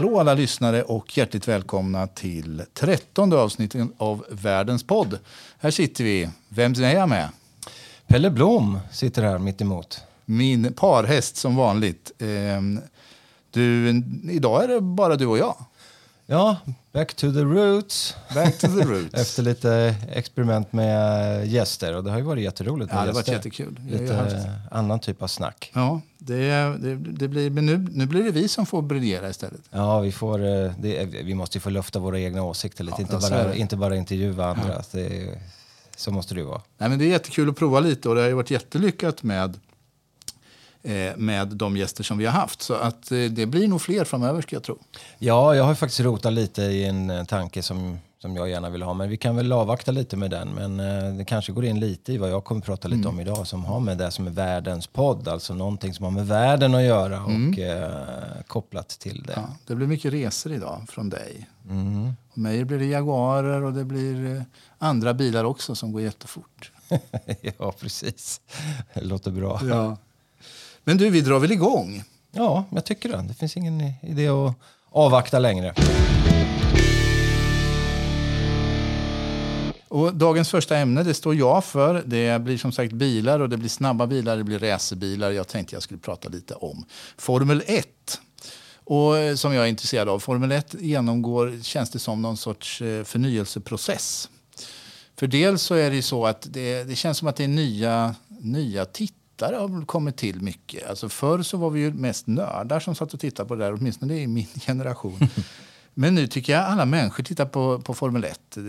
Hallå alla lyssnare och hjärtligt välkomna till trettonde avsnittet av Världens podd. Här sitter vi. Vem är jag med? Pelle Blom sitter här mitt emot. Min parhäst som vanligt. Ehm, du, idag är det bara du och jag. Ja, back to the roots. Back to the roots. Efter lite experiment med gäster och det har ju varit jätteroligt ja, det har varit jättekul. Lite haft- annan typ av snack. Ja, det, det, det blir, men nu, nu blir det vi som får briljera istället. Ja, vi, får, eh, det, vi måste ju få lufta våra egna åsikter lite, Ja, inte, bara, det. inte bara intervjua andra. Det, är- så måste det ju vara. Nej, men det är jättekul att prova lite och det har ju varit jättelyckat med, eh, med de gäster som vi har haft. Så att eh, det blir nog fler framöver ska jag tro. Ja, jag har faktiskt rotat lite i en eh, tanke som, som jag gärna vill ha. Men vi kan väl avvakta lite med den. Men eh, det kanske går in lite i vad jag kommer prata lite om idag. Som har med det som är världens podd. Alltså någonting som har med världen att göra och eh, kopplat till det. Ja, det blir mycket resor idag från dig. Mm. Och mig blir det Jaguarer och det blir eh, andra bilar också som går jättefort. ja, precis. Det låter bra. Ja. Men du, vi drar väl igång? Ja, jag tycker det. Det finns ingen idé att avvakta längre. Och dagens första ämne det står jag för. Det blir som sagt bilar och det blir snabba bilar, det blir racerbilar. Jag tänkte jag skulle prata lite om Formel 1. Och eh, som jag är intresserad av. Formel 1 genomgår, känns det som, någon sorts eh, förnyelseprocess. För dels så är det så att det, det känns som att det är nya, nya tittare har kommit till mycket. Alltså förr så var vi ju mest nördar som satt och tittade på det där, åtminstone i min generation. Men nu tycker jag alla människor tittar på, på Formel 1. Eh,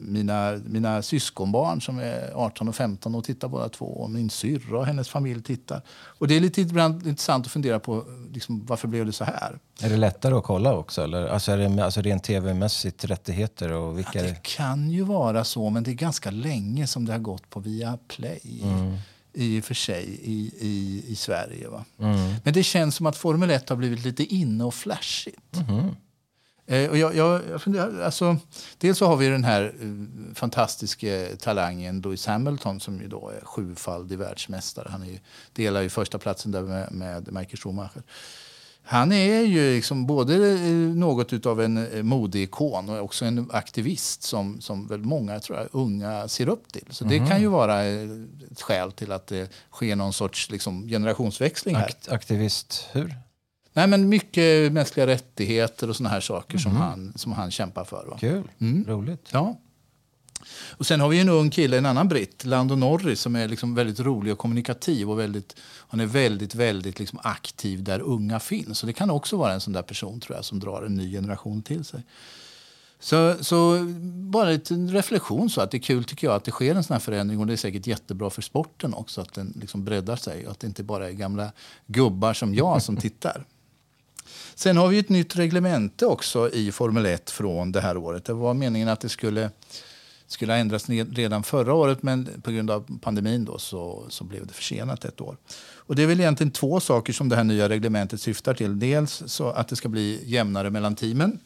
Mina, mina syskonbarn som är 18 och 15 och tittar båda två. Och min syrra och hennes familj tittar. Och det är lite ibland intressant att fundera på liksom, varför blev det så här? Är det lättare att kolla också? Eller? Alltså är det alltså rent tv-mässigt rättigheter? Och Ja, vilka det kan ju vara så, men det är ganska länge som det har gått på Viaplay. I och för sig i, i, i Sverige. Va? Men det känns som att Formel 1 har blivit lite inne och flashigt. Eh, och jag, jag, jag funderar, alltså, dels så har vi den här eh, fantastiska talangen Lewis Hamilton som ju då är sjufaldig världsmästare. Han är ju, delar ju första platsen där med, med Michael Schumacher. Han är ju liksom både eh, något av en eh, modeikon och också en aktivist som, som väl många tror jag, unga ser upp till. Så det kan ju vara eh, ett skäl till att det sker någon sorts liksom, generationsväxling här. Akt, aktivist, hur? Nej, men mycket mänskliga rättigheter och såna här saker som, han, som han kämpar för. Va? Kul, Mm. roligt. Ja. Och sen har vi en ung kille, en annan britt, Lando Norris, som är liksom väldigt rolig och kommunikativ. Och väldigt, han är väldigt, väldigt liksom aktiv där unga finns. Och det kan också vara en sån där person tror jag, som drar en ny generation till sig. Så, så bara en reflektion så att det är kul tycker jag att det sker en sån här förändring och det är säkert jättebra för sporten också att den liksom breddar sig och att det inte bara är gamla gubbar som jag som tittar. Sen har vi ett nytt reglemente också i Formel 1 från det här året. Det var meningen att det skulle, skulle ha ändrats redan förra året men på grund av pandemin då så, så blev det försenat ett år. Och det är väl egentligen två saker som det här nya reglementet syftar till. Dels så att det ska bli jämnare mellan teamen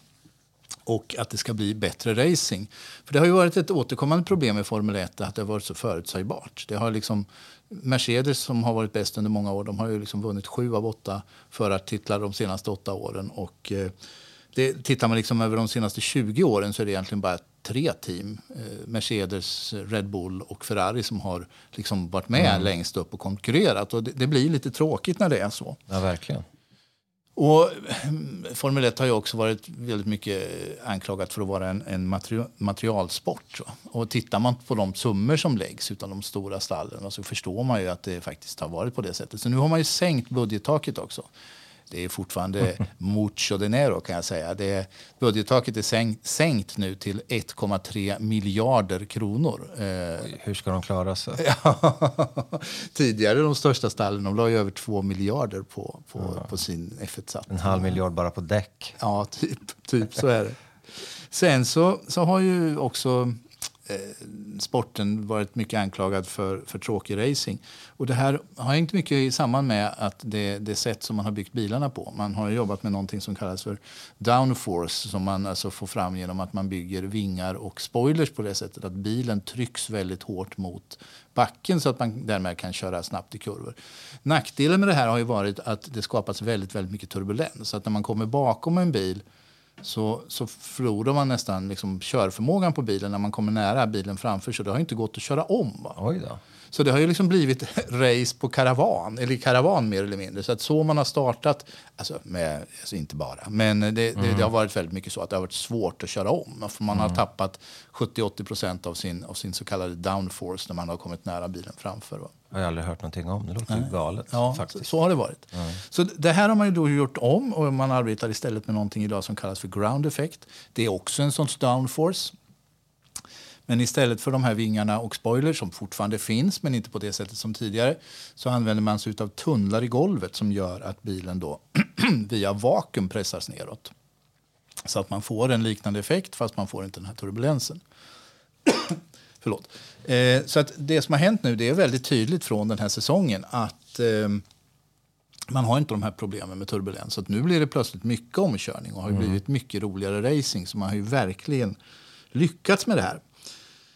och att det ska bli bättre racing. För det har ju varit ett återkommande problem i Formel 1 att det har varit så förutsägbart. Det har liksom, Mercedes som har varit bäst under många år, de har ju liksom vunnit sju av åtta förartitlar de senaste åtta åren. Och, eh, det, tittar man liksom över de senaste 20 åren så är det egentligen bara tre team, eh, Mercedes, Red Bull och Ferrari som har liksom varit med längst upp och konkurrerat. Och det, det blir lite tråkigt när det är så. Ja, verkligen. Och mm, Formel 1 har ju också varit väldigt mycket anklagat för att vara en, en materi- materialsport. Så. Och tittar man på de summor som läggs utan de stora stallen så förstår man ju att det faktiskt har varit på det sättet. Så nu har man ju sänkt budgettaket också. Det är fortfarande mucho dinero kan jag säga. Det är, budgettaket är sänkt, sänkt nu till 1,3 miljarder kronor. Eh, Hur ska de klara sig? Tidigare de största stallen de la ju över 2 miljarder på, på, på sin F1-satsning. En halv miljard bara på däck. Ja, typ, typ så är det. Sen så, så har ju också Eh, sporten varit mycket anklagad för, för tråkig racing. Och det här har inte mycket i samband med att det, det sätt som man har byggt bilarna på. Man har jobbat med någonting som kallas för downforce som man alltså får fram genom att man bygger vingar och spoilers på det sättet att bilen trycks väldigt hårt mot backen så att man därmed kan köra snabbt i kurvor. Nackdelen med det här har ju varit att det skapats väldigt, väldigt mycket turbulens. Så att när man kommer bakom en bil så, så förlorar man nästan liksom körförmågan på bilen när man kommer nära bilen framför. Så det har inte gått att köra om. Va? Oj då. Så det har ju liksom blivit race på karavan, eller karavan mer eller mindre. Så att så man har startat, alltså, med, alltså inte bara, men det, det, det, har varit väldigt mycket så att det har varit svårt att köra om. För man har tappat 70-80 procent av sin, av sin så kallade downforce när man har kommit nära bilen framför. Va? Jag har aldrig hört någonting om. Det låter ju galet Ja, så, faktiskt. så har det varit. Så det här har man ju då gjort om och man arbetar istället med någonting idag som kallas för ground effect. Det är också en sorts downforce. Men istället för de här vingarna och spoilers som fortfarande finns men inte på det sättet som tidigare så använder man sig av tunnlar i golvet som gör att bilen då via vakuum pressas neråt. Så att man får en liknande effekt fast man får inte den här turbulensen. Förlåt. Eh, så att det som har hänt nu det är väldigt tydligt från den här säsongen att eh, man har inte de här problemen med turbulens. Så att nu blir det plötsligt mycket omkörning och har ju blivit mycket roligare racing. Så man har ju verkligen lyckats med det här.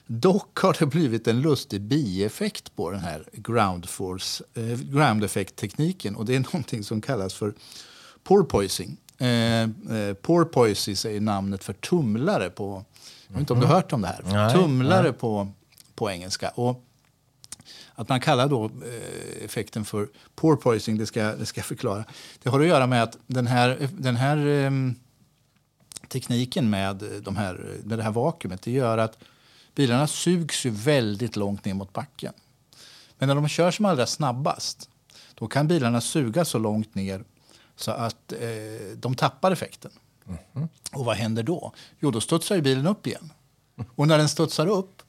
Dock har det blivit en lustig bieffekt på den här ground, force, eh, ground effect-tekniken. Och det är någonting som kallas för porpoising. Eh, eh, porpoises är namnet för tumlare på... Jag vet inte om du har hört om det här? Nej, tumlare nej. På, på engelska. Och att man kallar då eh, effekten för porpoising, det ska, det ska jag förklara. Det har att göra med att den här, den här ehm, tekniken med, de här, med det här vakuumet det gör att bilarna sugs ju väldigt långt ner mot backen. Men när de kör som allra snabbast då kan bilarna suga så långt ner så att eh, de tappar effekten. Och vad händer då? Jo, då studsar bilen upp igen. Och när den studsar upp,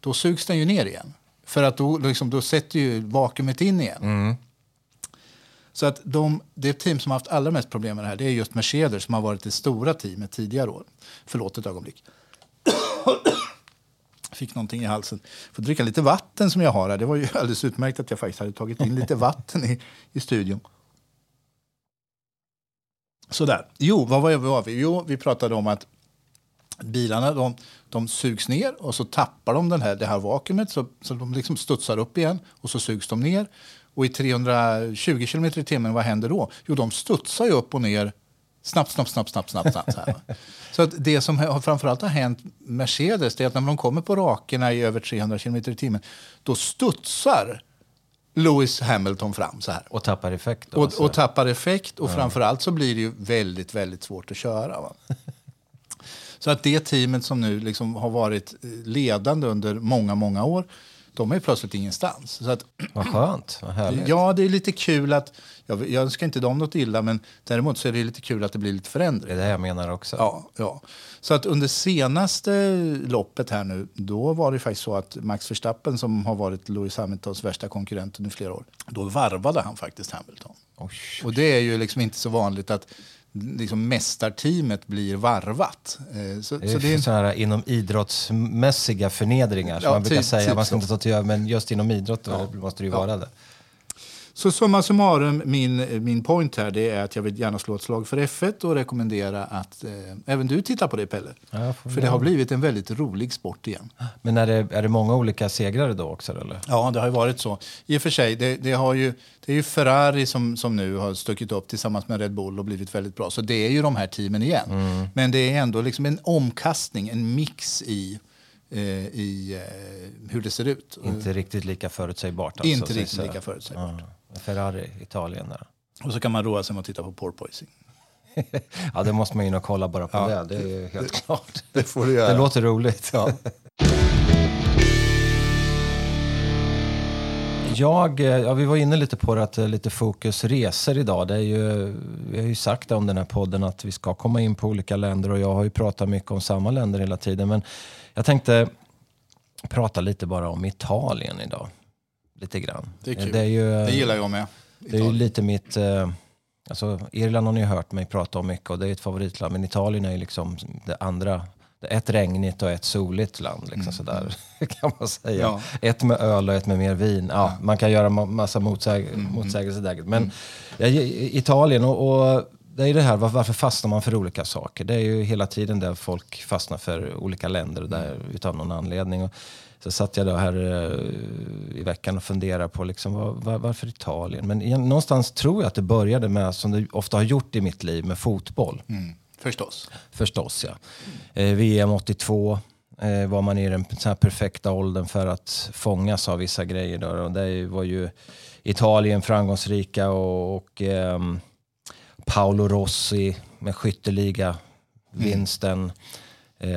då sugs den ju ner igen. För att då, liksom, då sätter ju vakuumet in igen. Så att de, det team som har haft allra mest problem med det här det är just Mercedes som har varit det stora teamet tidigare år. Förlåt ett ögonblick. Fick någonting i halsen. Får dricka lite vatten som jag har här. Det var ju alldeles utmärkt att jag faktiskt hade tagit in lite vatten i, i studion. Sådär. Jo, vad var var vi? Jo, vi pratade om att bilarna de, de sugs ner och så tappar de den här, det här vakuumet så, så de liksom studsar upp igen och så sugs de ner. Och i 320 km i timmen, vad händer då? Jo, de studsar ju upp och ner snabbt, snabbt, snabbt, snabbt, snabbt. snabbt så så att det som har, framförallt har hänt Mercedes det är att när de kommer på rakerna i över 300 km i timmen då studsar Lewis Hamilton fram så här. Och tappar effekt. Då, Och, alltså. och tappar effekt och framförallt så blir det ju väldigt, väldigt svårt att köra. Va? Så att det teamet som nu liksom har varit ledande under många, många år, de är plötsligt ingenstans. Så att, Vad skönt, vad härligt. ja, det är lite kul att, jag, jag önskar inte dem något illa, men däremot så är det lite kul att det blir lite Det förändring. är det jag menar också. Ja, ja. Så att under senaste loppet här nu, då var det faktiskt så att Max Verstappen som har varit Lewis Hamiltons värsta konkurrent under flera år, då varvade han faktiskt Hamilton. Oj. Och det är ju liksom inte så vanligt att liksom mästarteamet blir varvat. Eh, Så, Det så är det är, så här inom idrottsmässiga förnedringar som Ja, man brukar typ- säga. typ Man ska så. inte ta till men just inom idrott då måste det ju Ja. vara det. Så summa summarum, min, min point här det är att jag vill gärna slå ett slag för F1 och rekommendera att eh, även du tittar på det Pelle. Ja, För det har blivit en väldigt rolig sport igen. Men är det, är det många olika segrare då också? Eller? Ja, det har ju varit så. I och för sig, det, det, har ju, det är ju Ferrari som, som nu har stuckit upp tillsammans med Red Bull och blivit väldigt bra. Så det är ju de här teamen igen. Mm. Men det är ändå liksom en omkastning, en mix i, eh, i eh, hur det ser ut. Inte riktigt lika förutsägbart. Alltså, Inte riktigt lika förutsägbart. Ja. Ferrari, Italien där. Och så kan man roa sig med att titta på porpoising. Ja, det måste man in och kolla bara på det. Det är ju helt klart. Det får du göra. Det låter roligt. Ja. Jag, eh, ja, vi var inne lite på det, att det är lite fokus resor idag. Det är ju, vi har ju sagt det om den här podden att vi ska komma in på olika länder och jag har ju pratat mycket om samma länder hela tiden. Men jag tänkte prata lite bara om Italien idag. Lite grann. Det är kul. Det är ju, Det gillar jag med. det är ju lite mitt... Eh, alltså Irland har ni hört mig prata om mycket och det är ett favoritland. Men Italien är ju liksom det andra Det är ett regnigt och ett soligt land. Liksom mm. sådär, kan man säga. Ja. Ett med öl och ett med mer vin. Ja, ja. Man kan göra massa motsäg mm. motsägelser där. Men mm. Italien och, och det är det här, varför fastnar man för olika saker? Det är ju hela tiden där folk fastnar för olika länder där, mm. utav någon anledning. Och så satt jag då här uh, i veckan och funderade på liksom, var, var, varför Italien? Men igen, någonstans tror jag att det började med, som det ofta har gjort i mitt liv, med fotboll. Mm. Förstås. Förstås, ja. Eh, VM 82 eh, var man i den så perfekta åldern för att fångas av vissa grejer. Då. Och det var ju Italien framgångsrika och, och eh, Paolo Rossi med skytteliga vinsten. Mm. Eh,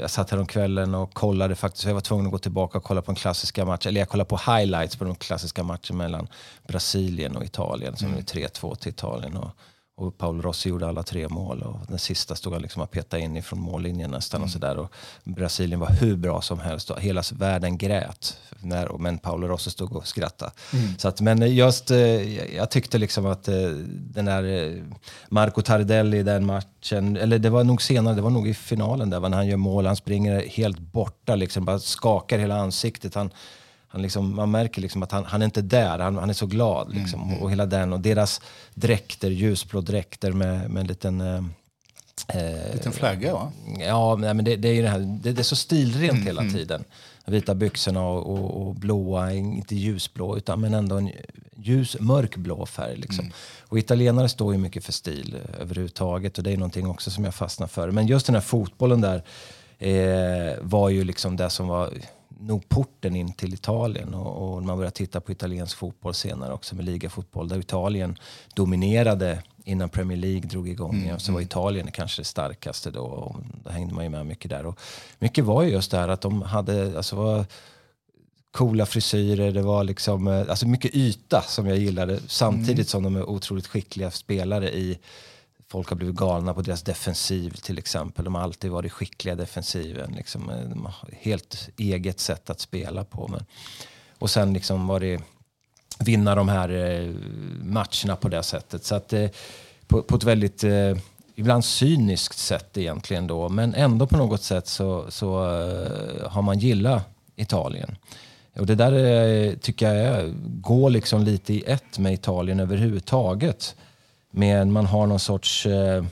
jag satt här om kvällen och kollade faktiskt, jag var tvungen att gå tillbaka och kolla på en klassiska match, eller jag kollade på highlights på den klassiska matchen mellan Brasilien och Italien som mm. är 3-2 till Italien. Och, och Paolo Rossi gjorde alla tre mål och den sista stod han liksom och petade in ifrån mållinjen nästan. Mm. Och så där. Och Brasilien var hur bra som helst och hela världen grät. När, men Paolo Rossi stod och skrattade. Mm. Så att, men just, eh, jag tyckte liksom att eh, den där eh, Marco Tardelli i den matchen, eller det var nog senare, det var nog i finalen där, när han gör mål, han springer helt borta, liksom, bara skakar hela ansiktet. Han, han liksom, man märker liksom att han, han är inte där, han, han är så glad. Mm, liksom. Mm, och hela den och deras dräkter, ljusblå dräkter med, med en liten... Eh, eh liten flagga va? Ja, men det, det är ju det här, det, det är så stilrent mm, hela mm. tiden. Vita byxorna och, och, och, blåa, inte ljusblå utan men ändå en ljus mörkblå färg. Liksom. Mm. Och italienare står ju mycket för stil överhuvudtaget och det är någonting också som jag fastnar för. Men just den här fotbollen där eh, var ju liksom det som var nog porten in till Italien. Och, och man började titta på italiensk fotboll senare också med ligafotboll där Italien dominerade innan Premier League drog igång. Mm, så var mm. Italien kanske det starkaste då. Och då hängde man ju med mycket där. Och mycket var ju just det här att de hade, alltså var coola frisyrer, det var liksom, eh, alltså mycket yta som jag gillade. Samtidigt mm. som de är otroligt skickliga spelare i folk har blivit galna på deras defensiv till exempel. De har alltid varit skickliga i defensiven. Liksom, de har helt eget sätt att spela på. Men, och sen liksom var det vinna de här eh, matcherna på det sättet. Så att, eh, på, på, ett väldigt, eh, ibland cyniskt sätt egentligen då. Men ändå på något sätt så, så eh, har man gillat Italien. Och det där eh, tycker jag går liksom lite i ett med Italien överhuvudtaget. Men man har någon sorts, eh,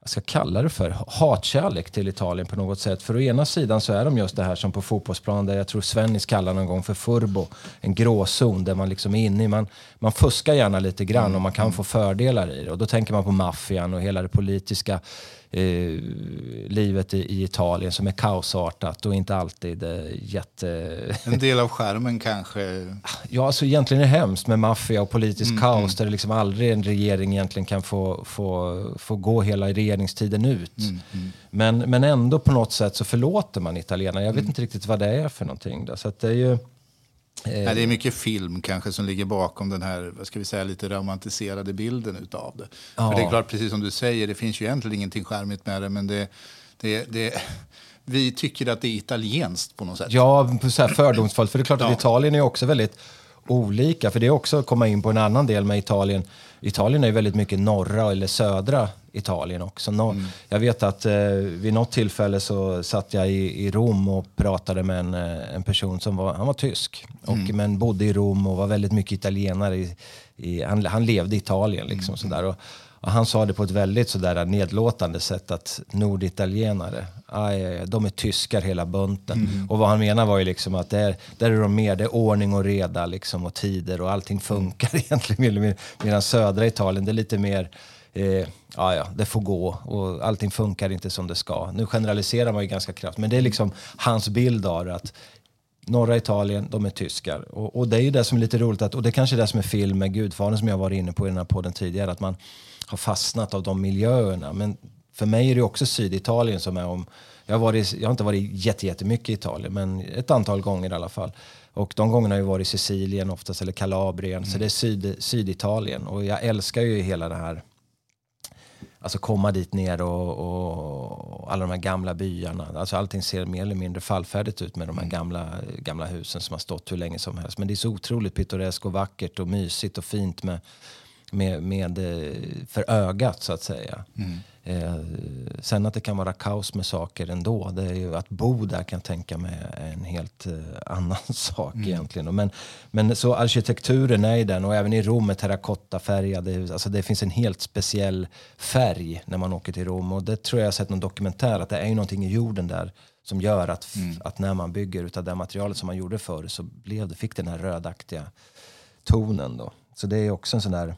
jag ska kalla det för, hatkärlek till Italien på något sätt. För å ena sidan så är de just det här som på fotbollsplanen där jag tror Svennis kallar någon gång för furbo. En gråzon där man liksom är inne i, man, man fuskar gärna lite grann och man kan få fördelar i det. Och då tänker man på maffian och hela det politiska eh, livet i, i, Italien som är kaosartat och inte alltid eh, jätte... En del av skärmen kanske? Ja, alltså egentligen är det hemskt med maffia och politisk mm, kaos mm. där det liksom aldrig en regering egentligen kan få, få, få gå hela regeringstiden ut. Mm, mm. men, men ändå på något sätt så förlåter man italienarna. Jag vet mm. inte riktigt vad det är för någonting. Då. Så det är ju... Nej, det är mycket film kanske som ligger bakom den här vad ska vi säga, lite romantiserade bilden utav det. Ja. För det är klart, precis som du säger, det finns ju egentligen ingenting charmigt med det, men det, det, det vi tycker att det är italienskt på något sätt. Ja, så här fördomsfullt. För det är klart att ja. Italien är också väldigt olika. För det är också att komma in på en annan del med Italien. Italien är ju väldigt mycket norra eller södra Italien också. Mm. Jag vet att eh, vid något tillfälle så satt jag i, i Rom och pratade med en, eh, en person som var, han var tysk, och, mm. men bodde i Rom och var väldigt mycket italienare. I, i, han, han levde i Italien liksom mm. sådär. Och, och han sa det på ett väldigt sådär nedlåtande sätt att norditalienare, aj, de är tyskar hela bunten. Mm. Och vad han menar var ju liksom att där, där är de mer, det är ordning och reda liksom och tider och allting funkar egentligen. Medan södra Italien, det är lite mer eh, ja, ja, det får gå och allting funkar inte som det ska. Nu generaliserar man ju ganska kraftigt, men det är liksom hans bild av det. Att norra Italien, de är tyskar. Och, och, det är ju det som är lite roligt, att, och det är kanske är det som är film med Gudfadern som jag var inne på i den här podden tidigare, att man har fastnat av de miljöerna. Men för mig är det också Syditalien som är om... Jag har, varit, jag har inte varit jättemycket i Italien, men ett antal gånger i alla fall. Och de gångerna har jag varit i Sicilien oftast, eller Kalabrien. Mm. Så det är syd, Syditalien. Och jag älskar ju hela det här Alltså komma dit ner och, och, alla de här gamla byarna. Alltså allting ser mer eller mindre fallfärdigt ut med de här mm. gamla, gamla husen som har stått hur länge som helst. Men det är så otroligt pittoreskt och vackert och mysigt och fint med, med, med, eh, för ögat så att säga. Mm. Eh, sen att det kan vara kaos med saker ändå. Det är ju, att bo där kan jag tänka mig är en helt eh, annan sak mm. egentligen. Men, men så arkitekturen är i den och även i Rom med terrakottafärgade. Alltså det finns en helt speciell färg när man åker till Rom. Och det tror jag jag sett någon dokumentär att det är ju någonting i jorden där som gör att, mm. att när man bygger utav det materialet som man gjorde förr så blev det, fick den här rödaktiga tonen. Då. Så det är också en sån där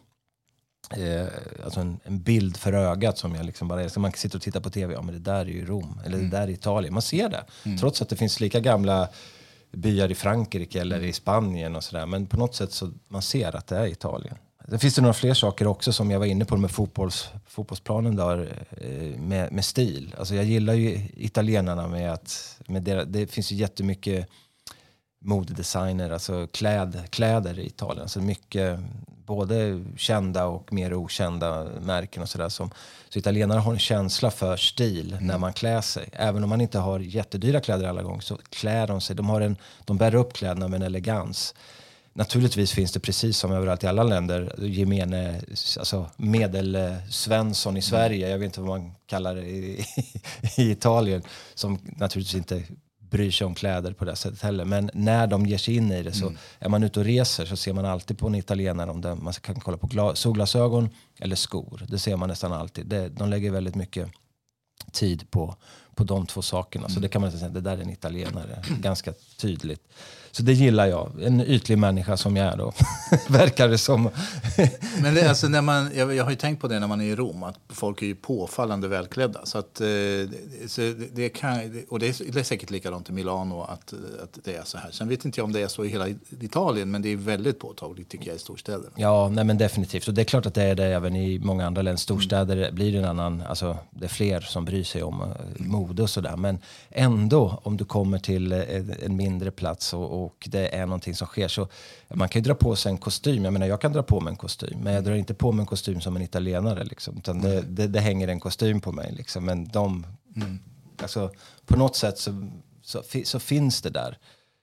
eh, alltså en, en, bild för ögat som jag liksom bara älskar. Man kan sitta och titta på tv, ja men det där är ju Rom, eller mm. det där är Italien. Man ser det. Mm. Trots att det finns lika gamla byar i Frankrike eller i Spanien och sådär. Men på något sätt så man ser att det är Italien. Det finns det några fler saker också som jag var inne på med fotbolls, fotbollsplanen där, eh, med, med stil. Alltså jag gillar ju italienarna med att, med deras, det finns ju jättemycket modedesigner, alltså kläd, kläder i Italien. Alltså mycket både kända och mer okända märken och sådär. Så italienare har en känsla för stil mm. när man klär sig. Även om man inte har jättedyra kläder alla gånger så klär de sig. De, har en, de bär upp kläderna med en elegans. Naturligtvis finns det precis som överallt i alla länder gemene, alltså medelsvensson i mm. Sverige, jag vet inte vad man kallar det i, i Italien, som naturligtvis inte bryr sig om kläder på det sättet heller. Men när de ger sig in i det så mm. är man ute och reser så ser man alltid på en italienare om det, man kan kolla på solglasögon eller skor. Det ser man nästan alltid. Det, de lägger väldigt mycket tid på, på de två sakerna. Mm. Så det kan man säga, det där är en italienare. Ganska tydligt. Så det gillar jag. En ytlig människa som jag är då. Verkar det som. Men det, alltså, när man, jag, jag, har ju tänkt på det när man är i Rom. Att folk är ju påfallande välklädda. Så att, eh, så det, kan, och det är, det är säkert likadant i Milano att, att det är så här. Sen vet inte jag om det är så i hela Italien. Men det är väldigt påtagligt tycker jag i storstäderna. Ja, nej, men definitivt. Och det är klart att det är det även i många andra länder. Storstäder mm. blir det en annan, alltså det är fler som bryr sig om mm. mode och sådär. Men ändå, om du kommer till en, en mindre plats och, och och det är någonting som sker. Så man kan ju dra på sig en kostym. Jag menar, jag kan dra på mig en kostym, men jag drar inte på mig en kostym som en italienare. Liksom, utan det, det, det hänger en kostym på mig. Liksom. Men de, mm. alltså, på något sätt så, så, så finns det där.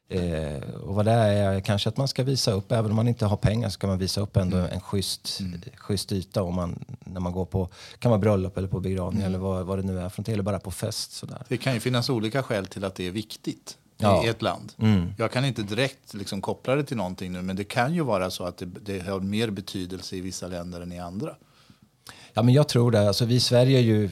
Eh, och vad det är, kanske att man ska visa upp, även om man inte har pengar så kan man visa upp ändå mm. en schysst, mm. schysst yta om man, när man går på kan vara bröllop eller på begravning mm. eller vad, vad det nu är för eller bara på fest. Sådär. Det kan ju finnas olika skäl till att det är viktigt ja. i ett land. Mm. Jag kan inte direkt liksom koppla det till någonting nu, men det kan ju vara så att det, det har mer betydelse i vissa länder än i andra. Ja, men jag tror det. Alltså, vi i Sverige är ju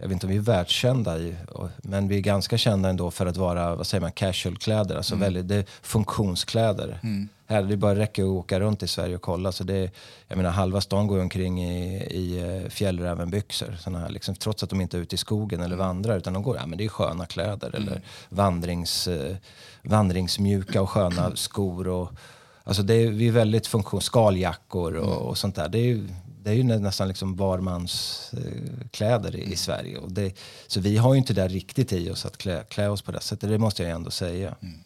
jag vet inte om vi är världskända i, men vi är ganska kända ändå för att vara vad säger man, casualkläder, alltså mm. väldigt, det är funktionskläder. Mm. Här det bara räcker att åka runt i Sverige och kolla. Så det, jag menar, halva stan går omkring i, i eh, fjällrävenbyxor. Såna här, liksom, trots att de inte är ute i skogen eller mm. vandrar. Utan de går, ja men det är sköna kläder. Mm. Eller vandrings, eh, vandringsmjuka och sköna skor. Och, alltså det är, vi är väldigt funktion, skaljackor och, mm. och sånt där. Det är det är ju nästan liksom varmans eh, kläder i, i mm. Sverige. Och det, så vi har ju inte det riktigt i oss att klä, klä oss på det sättet, det måste jag ändå säga. Mm.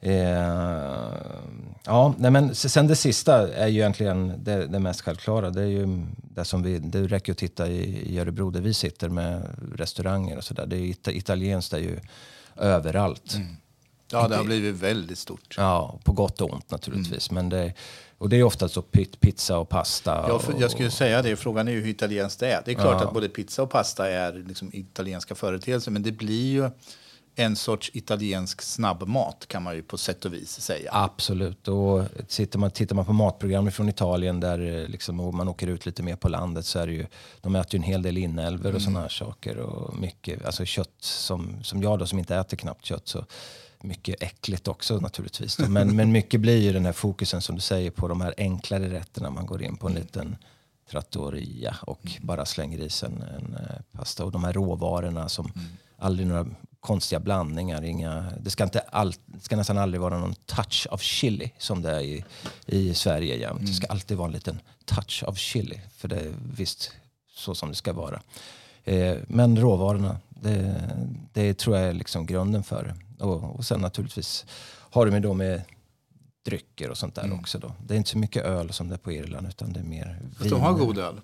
Eh, ja, nej men sen det sista är ju egentligen det, det, mest självklara. Det är ju det som vi, det räcker att titta i, i Örebro där vi sitter med restauranger och sådär. Det är it, italienskt är ju överallt. Mm. Ja, det har blivit väldigt stort. Ja, på gott och ont naturligtvis. Mm. Men det, och det är ofta så pizza och pasta. Ja, jag skulle säga det. Frågan är ju hur italienskt det är. Det är klart ja. att både pizza och pasta är liksom italienska företeelser. Men det blir ju en sorts italiensk snabbmat kan man ju på sätt och vis säga. Absolut. Och tittar man, tittar man på matprogram från Italien där eh, liksom, man åker ut lite mer på landet så är det ju, de äter ju en hel del inälvor och mm. sådana här saker. Och mycket, alltså kött som, som jag då som inte äter knappt kött så mycket äckligt också naturligtvis. Men, men mycket blir ju den här fokusen som du säger på de här enklare rätterna. Man går in på en mm. liten trattoria och mm. bara slänger i sig en, en eh, pasta. Och de här råvarorna som mm. aldrig några konstiga blandningar. Inga, det, ska inte all, ska nästan aldrig vara någon touch av chili som det är i, i Sverige jämt. Mm. Det ska alltid vara en liten touch av chili. För det är visst så som det ska vara. Eh, men råvarorna, det, det tror jag är liksom grunden för det. Och, och sen naturligtvis har de då med drycker och sånt där mm. också. Då. Det är inte så mycket öl som det är på Irland utan det är mer vin. De har god öl.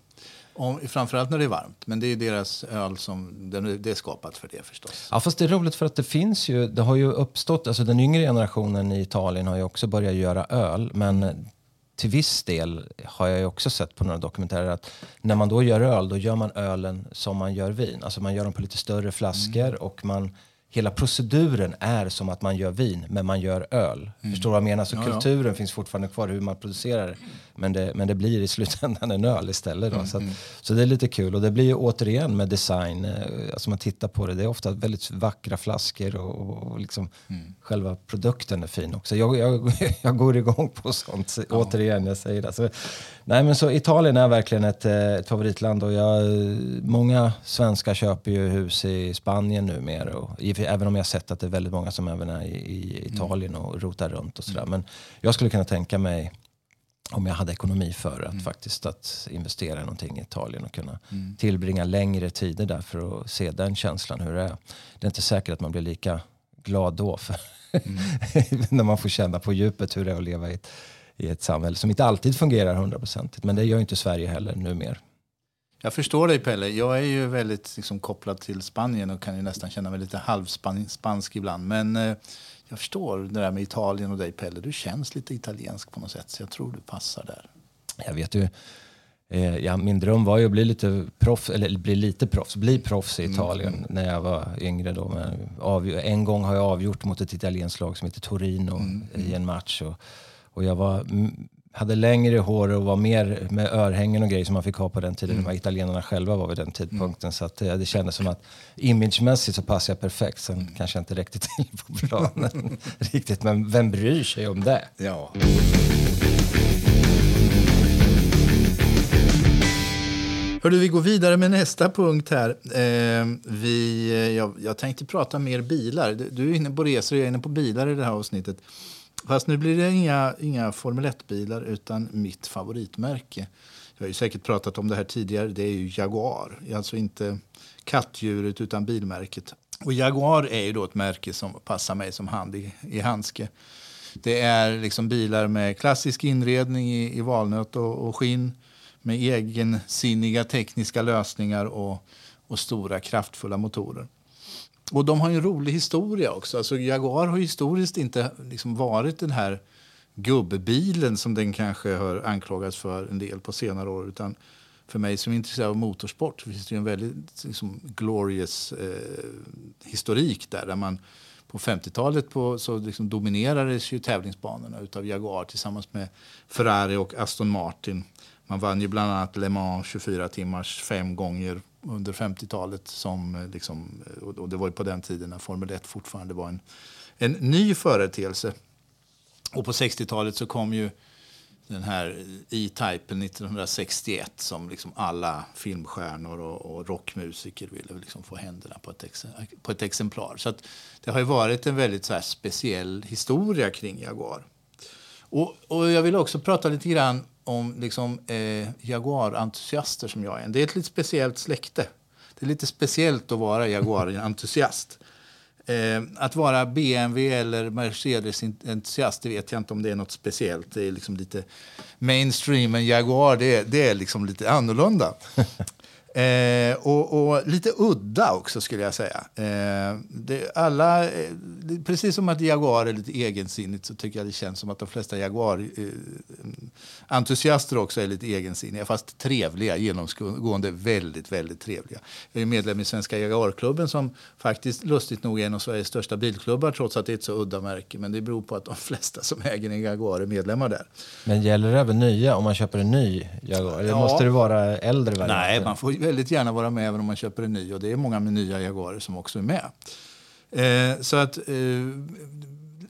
Om, framförallt när det är varmt. Men det är deras öl som det är skapat för det förstås. Ja fast det är roligt för att det finns ju, det har ju uppstått, alltså den yngre generationen i Italien har ju också börjat göra öl. Men till viss del har jag ju också sett på några dokumentärer att när man då gör öl, då gör man ölen som man gör vin. Alltså man gör dem på lite större flaskor mm. och man hela proceduren är som att man gör vin, men man gör öl. Mm. Förstår du vad jag menar? Så ja, kulturen ja. finns fortfarande kvar, hur man producerar det. Men det, men det blir i slutändan en öl istället. Då. Mm. Så, att, mm. så det är lite kul. Och det blir ju återigen med design, eh, alltså man tittar på det, det är ofta väldigt vackra flaskor och, och liksom mm. själva produkten är fin också. Jag, jag, jag går igång på sånt, ja. återigen, jag säger det. Så, nej men så Italien är verkligen ett, eh, ett favoritland och jag, många svenskar köper ju hus i Spanien numera. Och, även om jag sett att det är väldigt många som även är i, i Italien och rotar runt och sådär. Mm. Men jag skulle kunna tänka mig om jag hade ekonomi för att mm. faktiskt att investera i någonting i Italien och kunna mm. tillbringa längre tider där för att se den känslan hur det är. Det är inte säkert att man blir lika glad då för mm. när man får känna på djupet hur det är att leva i ett, i ett samhälle som inte alltid fungerar hundraprocentigt. Men det gör inte Sverige heller numera. Jag förstår dig Pelle. Jag är ju väldigt liksom, kopplad till Spanien och kan ju nästan känna mig lite halvspansk ibland. Men eh, jag förstår det där med Italien och dig Pelle. Du känns lite italiensk på något sätt så jag tror du passar där. Jag vet ju. Eh, ja, min dröm var ju att bli lite proffs, eller bli lite proffs, bli proffs i mm, Italien mm. när jag var yngre. Då. Men av, en gång har jag avgjort mot ett italienskt lag som heter Torino mm, i en match. Och, och jag var hade längre hår och var mer med örhängen och grejer som man fick ha på den tiden. Mm. De italienarna själva var vid den tidpunkten. Mm. Så att, det, det kändes som att imagemässigt så passade jag perfekt. Sen mm. kanske jag inte räckte till på planen riktigt. Men vem bryr sig om det? Ja. Hördu, vi går vidare med nästa punkt här. Eh, vi, jag, jag tänkte prata mer bilar. Du är inne på resor, jag är inne på bilar i det här avsnittet. Fast nu blir det inga, inga Formel 1-bilar utan mitt favoritmärke. Jag har ju säkert pratat om det här tidigare. Det är ju Jaguar. Alltså inte kattdjuret utan bilmärket. Och Jaguar är ju då ett märke som passar mig som hand i, i handske. Det är liksom bilar med klassisk inredning i, i valnöt och, och skinn med egensinniga tekniska lösningar och, och stora kraftfulla motorer. Och de har en rolig historia också. Alltså Jaguar har historiskt inte liksom varit den här gubbbilen som den kanske har anklagats för en del på senare år. Utan för mig som är intresserad av motorsport finns det en väldigt liksom, glorious eh, historik där. där man på 50-talet på, så liksom dominerades ju tävlingsbanorna av Jaguar tillsammans med Ferrari och Aston Martin. Man vann ju bland annat Le Mans 24 timmars fem gånger under 50-talet. Som eh, liksom, eh, och det var ju på den tiden när Formel 1 fortfarande var en, en ny företeelse. Och på 60-talet så kom ju den här E-Typen 1961 som liksom alla filmstjärnor och, och rockmusiker ville liksom få händerna på ett, ex, på ett exemplar. Så det har varit en väldigt så speciell historia kring Jaguar. Och, och jag vill också prata lite grann om liksom, eh, Jaguar-entusiaster som jag är. Det är ett lite speciellt släkte. Det är lite speciellt att vara Jaguar-entusiast. Eh, att vara BMW eller Mercedes-entusiast, det vet jag inte om det är något speciellt. Det är liksom lite mainstream, men Jaguar det är, det är liksom lite annorlunda. Eh, och, och, lite udda också skulle jag säga. Eh, det, alla, eh, precis som att Jaguar är lite egensinnigt så tycker jag det känns som att de flesta Jaguar-entusiaster också är lite egensinniga. Fast trevliga, genomgående väldigt, väldigt trevliga. Jag är medlem i Svenska Jaguarklubben som faktiskt lustigt nog är en av Sveriges största bilklubbar trots att det är ett så udda märke. Men det beror på att de flesta som äger en Jaguar är medlemmar där. Men gäller det även nya om man köper en ny Jaguar? Eller ja. måste det vara äldre varianter? Nej, man får väldigt gärna vara med även om man köper en ny. Och det är många med nya Jaguarer som också är med. Eh, så att eh,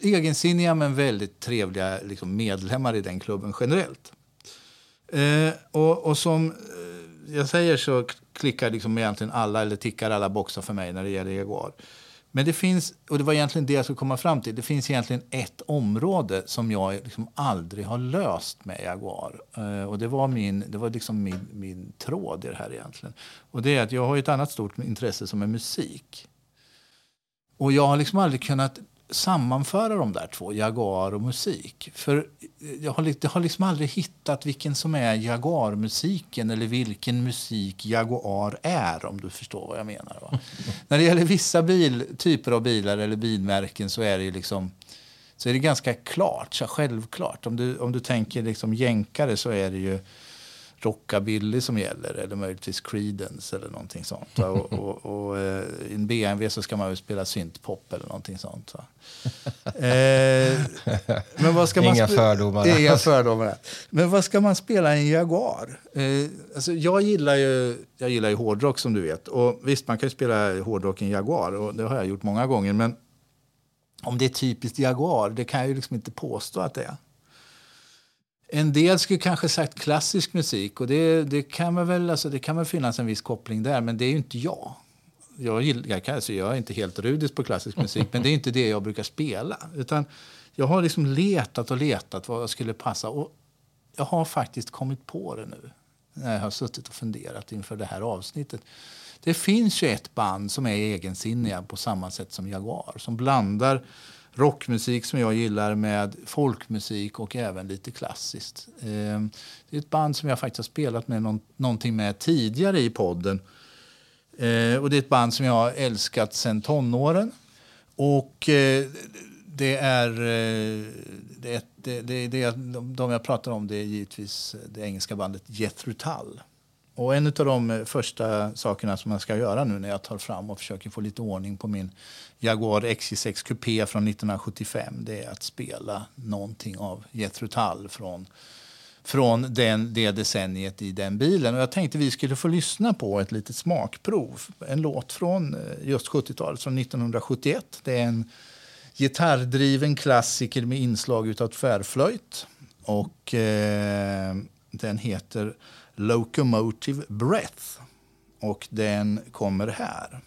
egensinniga men väldigt trevliga liksom, medlemmar i den klubben generellt. Eh, och, och, som eh, jag säger så klickar liksom egentligen alla, eller tickar alla boxar för mig när det gäller Jaguar. Men det finns, och det var egentligen det jag skulle komma fram till, det finns egentligen ett område som jag liksom aldrig har löst med Jaguar. Eh, och det var, min, det var liksom min, min tråd i det här egentligen. Och det är att jag har ett annat stort intresse som är musik. Och jag har liksom aldrig kunnat sammanföra de där två, Jaguar och musik. För jag har, jag har liksom aldrig hittat vilken som är Jaguar-musiken eller vilken musik Jaguar är, om du förstår vad jag menar. Va? När det gäller vissa bil, typer av bilar eller bilmärken så är det liksom så är det ganska klart, så självklart. Om du, om du tänker liksom jänkare så är det ju rockabilly som gäller eller möjligtvis Creedence eller någonting sånt. Och, och, och eh, i en BMW så ska man väl spela syntpop eller någonting sånt. Eh, men vad ska man Inga fördomar. Inga fördomar. Men vad ska man spela i en Jaguar? Eh, alltså jag, gillar ju, jag gillar ju hårdrock som du vet. Och visst, man kan ju spela hårdrock i en Jaguar och det har jag gjort många gånger. Men om det är typiskt Jaguar, det kan jag ju liksom inte påstå att det är. En del skulle kanske sagt klassisk musik och det, det, kan väl, alltså, det kan väl finnas en viss koppling där, men det är ju inte jag. Jag, gillar, jag, alltså, jag är inte helt rudis på klassisk musik, men det är inte det jag brukar spela. Utan jag har liksom letat och letat vad jag skulle passa och jag har faktiskt kommit på det nu när jag har suttit och funderat inför det här avsnittet. Det finns ju ett band som är egensinniga på samma sätt som Jaguar, som blandar rockmusik som jag gillar med folkmusik och även lite klassiskt. Ehm, det är ett band som jag faktiskt har spelat med någonting med tidigare i podden. Ehm, och det är ett band som jag har älskat sedan tonåren. Och eh, det är, eh, det, det, det, det, de jag pratar om det är givetvis det engelska bandet Jethro Tull. Och en av de eh, första sakerna som jag ska göra nu när jag tar fram och försöker få lite ordning på min Jaguar XJ6 Coupé från 1975 det är att spela någonting av Jethro Tull från, från den, det decenniet i den bilen. Och jag tänkte vi skulle få lyssna på ett litet smakprov. En låt från eh, just 70-talet, från 1971. Det är en gitarrdriven klassiker med inslag av tvärflöjt. Och eh, den heter Locomotive Breath. Och den kommer här.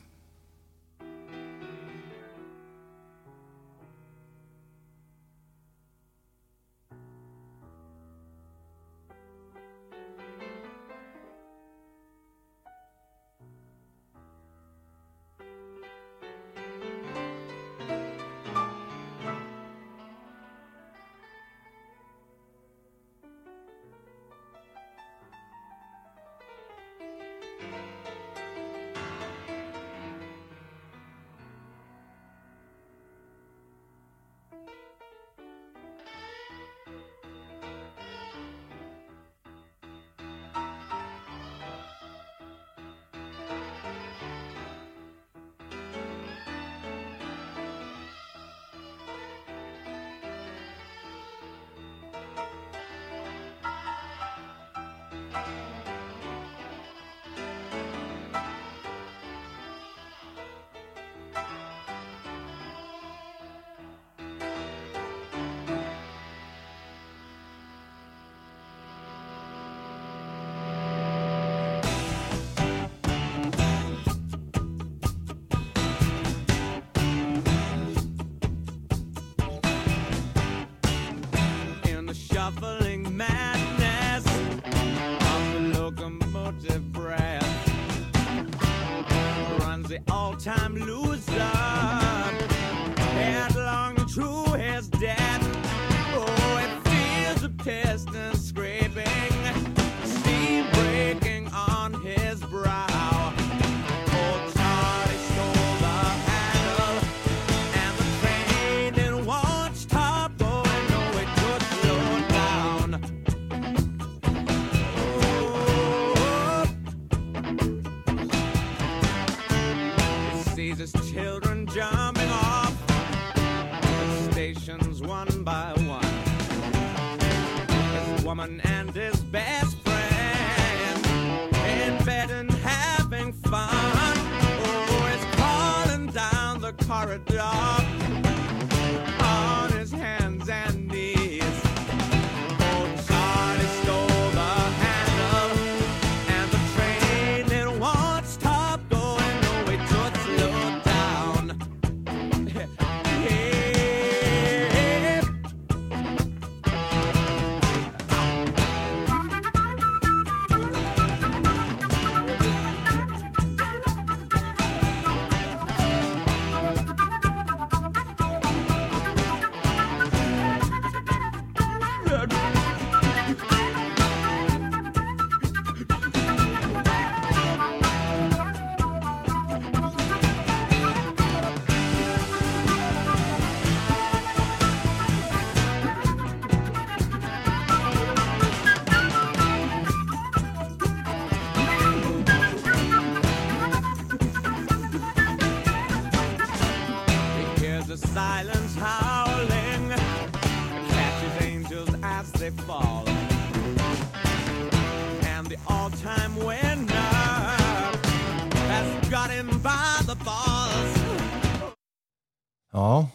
Ja.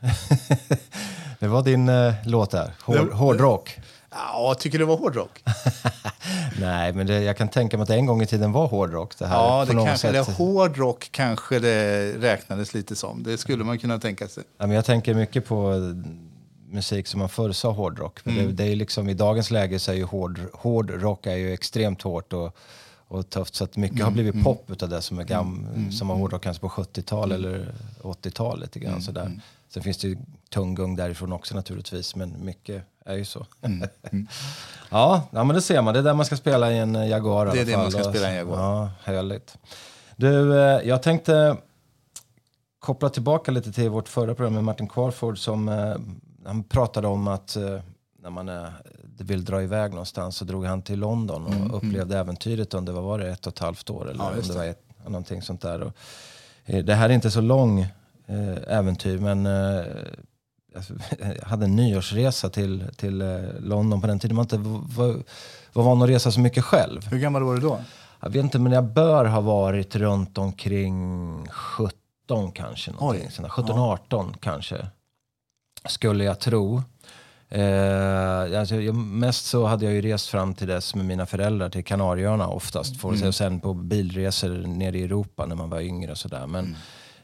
det var din uh, låt där. Hård, hårdrock. Ja, tycker du det var hårdrock? Nej, men det, jag kan tänka mig att det en gång i tiden var hårdrock. Det här, ja, det kanske, eller hårdrock kanske det räknades lite som. Det skulle man kunna tänka sig. Ja, men jag tänker mycket på musik som man förr sa hårdrock. Men mm. det, det, är liksom, I dagens läge så är ju hård, hårdrock är ju extremt hårt och, och tufft. Så att mycket mm. har blivit mm. pop utav det som, är gam, mm. som var mm. hårdrock kanske på 70-talet mm. eller 80-talet. Mm. Sådär. Sen finns det ju tunggung därifrån också naturligtvis, men mycket är ju så. Mm. Mm. ja, ja, men det ser man. Det är där man ska spela i en Jaguar Det är det man ska spela i en Jaguar. Ja, härligt. Du, eh, jag tänkte koppla tillbaka lite till vårt förra program med Martin Kvarford som eh, han pratade om att eh, när man eh, vill dra iväg någonstans så drog han till London och mm, mm. upplevde mm. äventyret under, vad var det, ett och ett halvt år eller ja, om det var ett, någonting sånt där. Och, eh, det här är inte så lång eh, äventyr men eh, jag hade en nyårsresa till, till eh, London på den tiden man inte var, var van att resa så mycket själv. Hur gammal var du då? Jag vet inte men jag bör ha varit runt omkring 17 kanske. 17-18 ja. kanske skulle jag tro. Eh, alltså, jag, mest så hade jag ju rest fram till dess med mina föräldrar till Kanarieöarna oftast. Får mm. Och sen på bilresor nere i Europa när man var yngre och sådär. Men mm.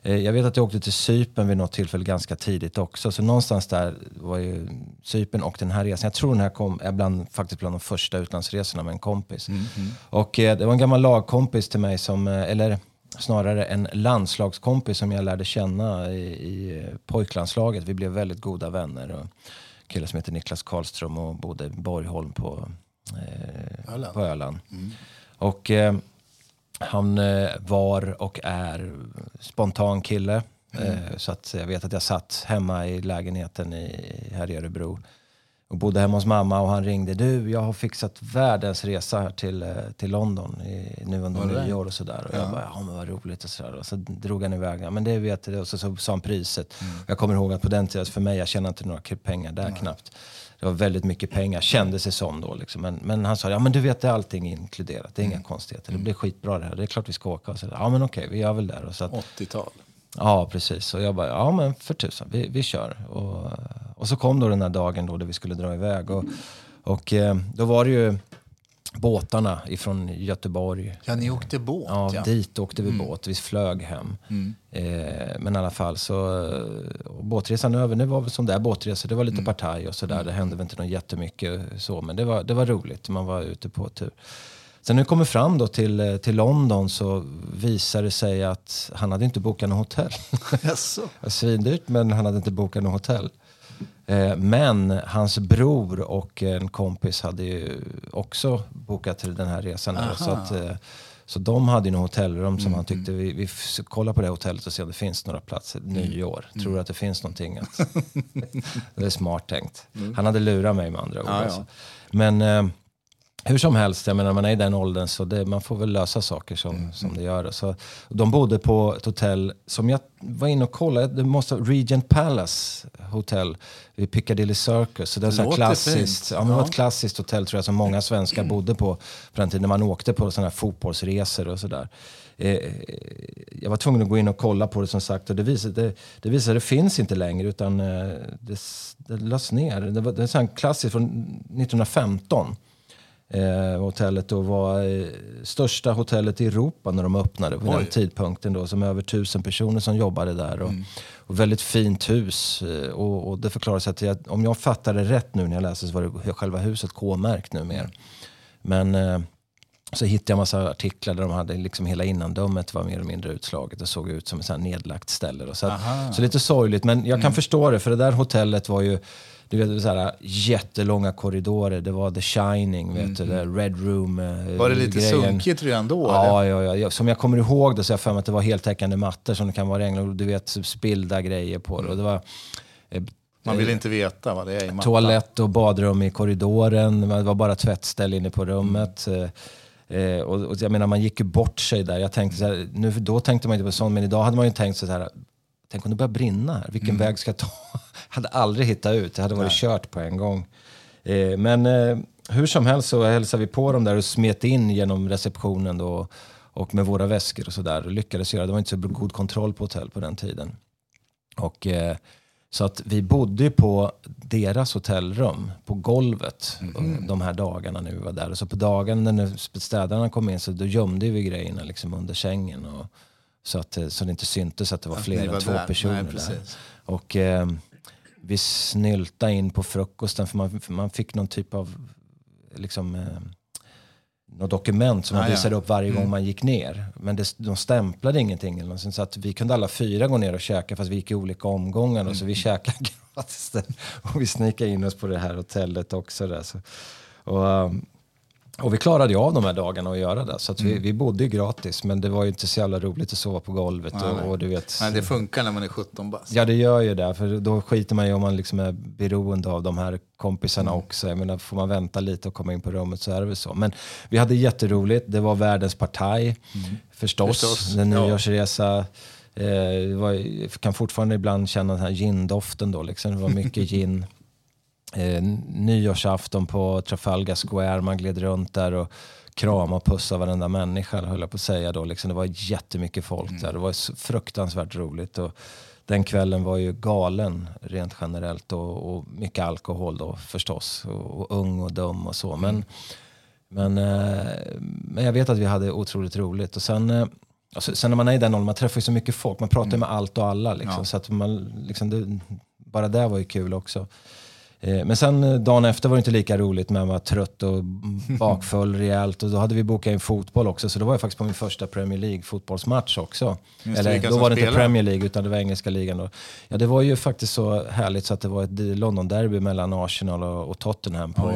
eh, jag vet att jag åkte till Cypern vid något tillfälle ganska tidigt också. Så någonstans där var ju Cypern och den här resan. Jag tror den här kom, är bland, faktiskt bland de första utlandsresorna med en kompis. Mm. mm. Och eh, det var en gammal lagkompis till mig som, eh, eller snarare en landslagskompis som jag lärde känna i, i pojklandslaget. Vi blev väldigt goda vänner. Och kille som heter Niklas Karlström och bodde i Borgholm på, eh, Öland. På Öland. Mm. Och eh, han eh, var och är spontan kille. Mm. Eh, så att jag vet att jag satt hemma i lägenheten i, här i Örebro och bodde hemma hos mamma och han ringde. Du, jag har fixat världens resa här till, eh, till London i, nu under nyår och sådär. Och ja. jag bara, ja men vad roligt och sådär. Och så drog han iväg. Ja, men det vet jag. Och så, så sa han priset. Mm. Jag kommer ihåg att på den tiden, för mig, jag tjänade inte några pengar där Nej. knappt. Det var väldigt mycket pengar, kändes det som då. Liksom. Men, men han sa, ja men du vet det är allting inkluderat. Det är mm. inga konstigheter. Det blir skitbra det här. Det är klart vi ska åka. Och så, ja men okej, vi gör väl det. 80-tal? Ja, precis. Och jag bara, ja men för tusan, vi, vi kör. Och, och så kom då den här dagen då, då vi skulle dra iväg. Och, och eh, då var det ju båtarna ifrån Göteborg. Ja, ni åkte båt? Ja, ja. dit åkte vi mm. båt. Vi flög hem. Mm. Eh, men i alla fall så, båtresan över, det var väl som det är båtresor. Det var lite mm. partaj och sådär. Det hände väl inte något jättemycket så, men det var, det var roligt. Man var ute på tur. Sen när vi kommer fram då till, eh, till London så visar det sig att han hade inte bokat något hotell. Yes. Svindyrt men han hade inte bokat något hotell. Eh, men hans bror och en kompis hade ju också bokat till den här resan. Så, att, eh, så de hade ju något hotellrum som mm. han tyckte, vi, vi kollar på det hotellet och ser om det finns några platser mm. nyår. Mm. Tror du att det finns någonting? Att, det är smart tänkt. Mm. Han hade lurat mig med andra ord. Ah, ja. Men hur som helst, jag menar man är i den åldern så det, man får väl lösa saker som, mm. som det gör. Så, de bodde på ett hotell som jag var inne och kollade, det måste Regent Palace Hotel vid Piccadilly Circus. Så det, är ett klassiskt, ja, men ja. var ett klassiskt hotell tror jag som många svenskar bodde på på den tiden när man åkte på sådana här fotbollsresor och sådär. Eh, jag var tvungen att gå in och kolla på det som sagt och det visade, det, det, visade, det finns inte längre utan eh, det, det lades ner. Det, var, det en klassiskt från 1915. Eh, hotellet då var eh, största hotellet i Europa när de öppnade på Oj. den tidpunkten. Då, som över tusen personer som jobbade där. Och, mm. och väldigt fint hus. Eh, och, och det förklaras att jag, om jag fattar det rätt nu när jag läser så var det själva huset K-märkt numera. Men eh, så hittade jag massa artiklar där de hade liksom hela innandömet var mer eller mindre utslaget och såg ut som ett nedlagt ställe. Då. Så, att, så lite sorgligt, men jag kan mm. förstå det för det där hotellet var ju du vet, så här, jättelånga korridorer. Det var The Shining, vet du, mm. Red Room. Eh, var det lite grejen. sunkigt redan då? Ja, ja, ja, som jag kommer ihåg det så jag för mig att det var heltäckande mattor som det kan vara regn du vet spillda grejer på det. Och det var, eh, man vill inte veta vad det är i mattan. Toalett och badrum i korridoren. Det var bara tvättställ inne på rummet. Mm. Eh, och, och, jag menar, man gick ju bort sig där. Jag tänkte så här, nu, då tänkte man inte på sånt, men idag hade man ju tänkt så här, tänk om det börjar brinna här. Vilken mm. väg ska jag ta? Hade aldrig hittat ut. Det hade varit Nej. kört på en gång. Eh, men eh, hur som helst så hälsade vi på dem där och smet in genom receptionen då. och med våra väskor och sådär. Lyckades göra, det var inte så god kontroll på hotell på den tiden. Och, eh, så att vi bodde på deras hotellrum, på golvet, mm. de här dagarna när vi var där. Och så på dagen när städarna kom in så då gömde vi grejerna liksom under sängen. Och, så, att, eh, så det inte syntes att det var fler än två där. personer Nej, där. Och eh, vi snyltade in på frukosten för man, för man fick någon typ av liksom, eh, något dokument som man ah, visade ja. upp varje gång mm. man gick ner. Men det, de stämplade ingenting. Eller så att vi kunde alla fyra gå ner och käka fast vi gick i olika omgångar. Mm. Och så vi käkade gratis och vi sneakade in oss på det här hotellet också. Där, så. Och, um, och vi klarade ju av de här dagarna att göra det. Så att vi, mm. vi bodde ju gratis, men det var ju inte så jävla roligt att sova på golvet. Nej, och, och, du vet, nej, det funkar när man är 17 bast. Ja, det gör ju det. För då skiter man ju om man liksom är beroende av de här kompisarna mm. också. Jag menar, får man vänta lite och komma in på rummet så är det väl så. Men vi hade jätteroligt. Det var världens partaj, mm. förstås. förstås. En nyårsresa. Eh, var, kan fortfarande ibland känna den här gindoften då. Liksom. Det var mycket gin eh, nyårsafton på Trafalgar Square. Man gled runt där och kramade och pussade varenda människa, höll jag på att säga. Då. Liksom, det var jättemycket folk mm. där. Det var fruktansvärt roligt. Och den kvällen var ju galen rent generellt och, och mycket alkohol då förstås. Och, och, ung och dum och så. Men, men, eh, men jag vet att vi hade otroligt roligt. Och sen, eh, alltså, sen när man är i den åldern, man träffar ju så mycket folk. Man pratar mm. med allt och alla. Liksom, ja. Så att man, liksom, det, bara det var ju kul också. Eh, men sen eh, dagen efter var det inte lika roligt, men var trött och bakfull rejält. Och då hade vi bokat in fotboll också, så då var jag faktiskt på min första Premier League fotbollsmatch också. Just Eller då var det inte Premier League, utan det var engelska ligan. Då. Ja, det var ju faktiskt så härligt så att det var ett London-derby mellan Arsenal och, och Tottenham på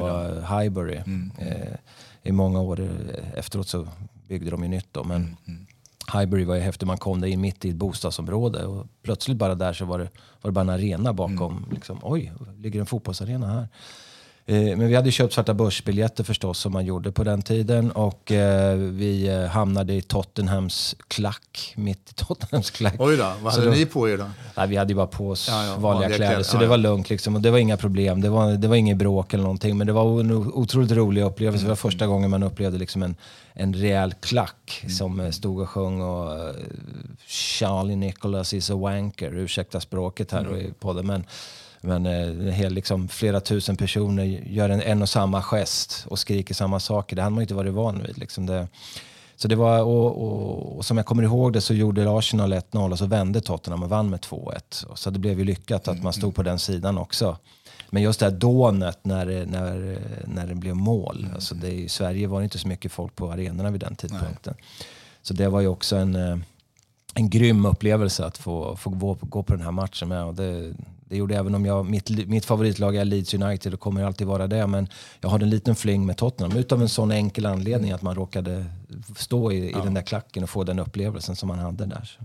Highbury. Mm. Eh, I många år efteråt så byggde de ju nytt då. Men, mm. Highbury var ju häftigt, man kom där in mitt i ett bostadsområde och plötsligt bara där så var det, var det bara en arena bakom. Mm. Liksom, Oj, ligger en fotbollsarena här? Eh, men vi hade köpt svarta börsbiljetter förstås som man gjorde på den tiden och eh, vi eh, hamnade i Tottenhams klack, mitt i Tottenhams klack. Oj då, vad hade då, ni på er då? Nej, vi hade ju bara på oss ja, ja, vanliga, vanliga, kläder, kläder. så ja, det var lugnt liksom och det var inga problem. Det var, det var inget bråk eller någonting men det var en otroligt rolig upplevelse. Det var första gången man upplevde liksom en, en rejäl klack mm. som stod och sjöng och Charlie Nicholas is a wanker, ursäkta språket här mm. i podden. Men, men eh, hel, liksom, flera tusen personer gör en, en och samma gest och skriker samma saker. Det hade man inte varit van vid. Liksom det, så det var, och, och, och, som jag kommer ihåg det så gjorde Arsenal 1-0 och så vände Tottenham och vann med 2-1. Så det blev ju lyckat att man stod på den sidan också. Men just det här dånet när, när, när det blev mål. Mm. Alltså det, I Sverige var det inte så mycket folk på arenorna vid den tidpunkten. Nej. Så det var ju också en, eh, en grym upplevelse att få, få gå, gå på den här matchen med. Och det, det gjorde även om jag, mitt, mitt favoritlag är Leeds United och kommer alltid vara det. Men jag har en liten fling med Tottenham utav en sån enkel anledning att man råkade stå i, ja. i den där klacken och få den upplevelsen som man hade där.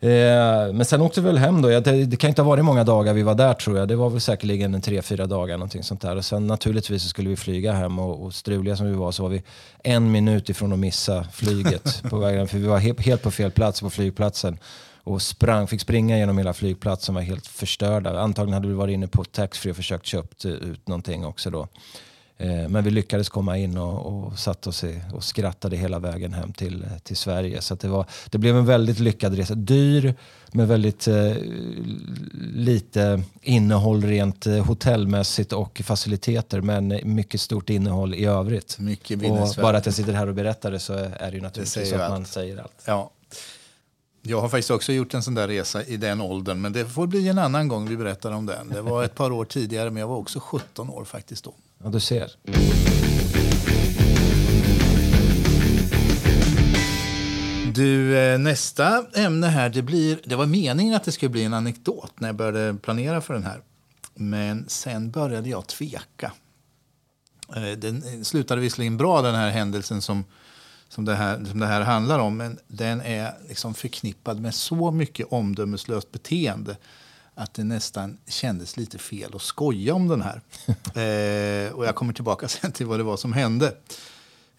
Eh, men sen åkte vi väl hem då. Det, det, kan inte ha varit många dagar vi var där tror jag. Det var väl säkerligen en tre, fyra dagar någonting sånt där. Och sen naturligtvis så skulle vi flyga hem och, och struliga som vi var så var vi en minut ifrån att missa flyget på vägen. För vi var he helt på fel plats på flygplatsen och sprang, fick springa genom hela flygplatsen, var helt förstörda. Antagligen hade vi varit inne på taxfree och försökt köpa ut någonting också då. Eh, men vi lyckades komma in och, och satt oss i, och skrattade hela vägen hem till, till Sverige. Så det, var, det blev en väldigt lyckad resa. Dyr, med väldigt eh, lite innehåll rent eh, hotellmässigt och faciliteter. Men mycket stort innehåll i övrigt. Mycket och bara att jag sitter här och berättar det så är det ju naturligtvis så att allt. man säger allt. Ja. Jag har faktiskt också gjort en sån där resa i den åldern, men det får bli en annan gång vi berättar om den. Det var ett par år tidigare, men jag var också 17 år faktiskt då. Ja, du ser. Du, eh, nästa ämne här, det, blir, det var meningen att det skulle bli en anekdot när jag började planera för den här. Men sen började jag tveka. Eh, den slutade visserligen bra, den här händelsen som som det, här, som det här handlar om. Men den är liksom förknippad med så mycket omdömeslöst beteende att det nästan kändes lite fel att skoja om den här. eh, och jag kommer tillbaka sen till vad det var som hände.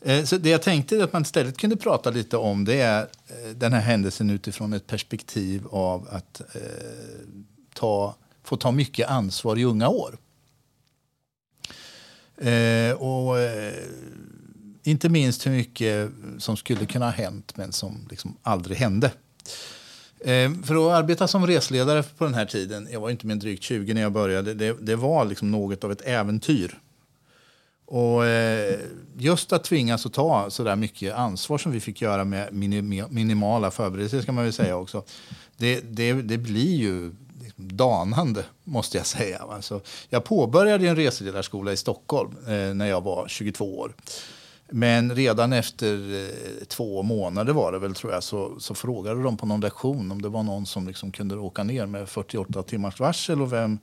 Eh, så det jag tänkte att man istället kunde prata lite om det är eh, den här händelsen utifrån ett perspektiv av att eh, ta, få ta mycket ansvar i unga år. Eh, och inte minst hur mycket som skulle kunna ha hänt men som liksom aldrig hände. Ehm, för att arbeta som resledare på den här tiden, jag var inte mer än drygt 20 när jag började, det, det var liksom något av ett äventyr. Och eh, just att tvingas att ta så där mycket ansvar som vi fick göra med minimala förberedelser ska man väl säga också. Det, det, det blir ju liksom danande måste jag säga. Alltså, jag påbörjade en reseledarskola i Stockholm eh, när jag var 22 år. Men redan efter eh, två månader var det väl tror jag så, så frågade de på någon lektion om det var någon som liksom kunde åka ner med 48 timmars varsel och vem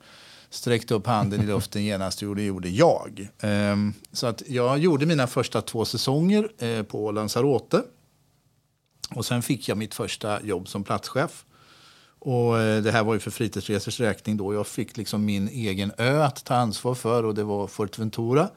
sträckte upp handen i luften genast och det gjorde jag. Um, så att jag gjorde mina första två säsonger eh, på Lanzarote. Och sen fick jag mitt första jobb som platschef. Och eh, det här var ju för fritidsresors räkning då. Jag fick liksom min egen ö att ta ansvar för och det var Fuerteventura.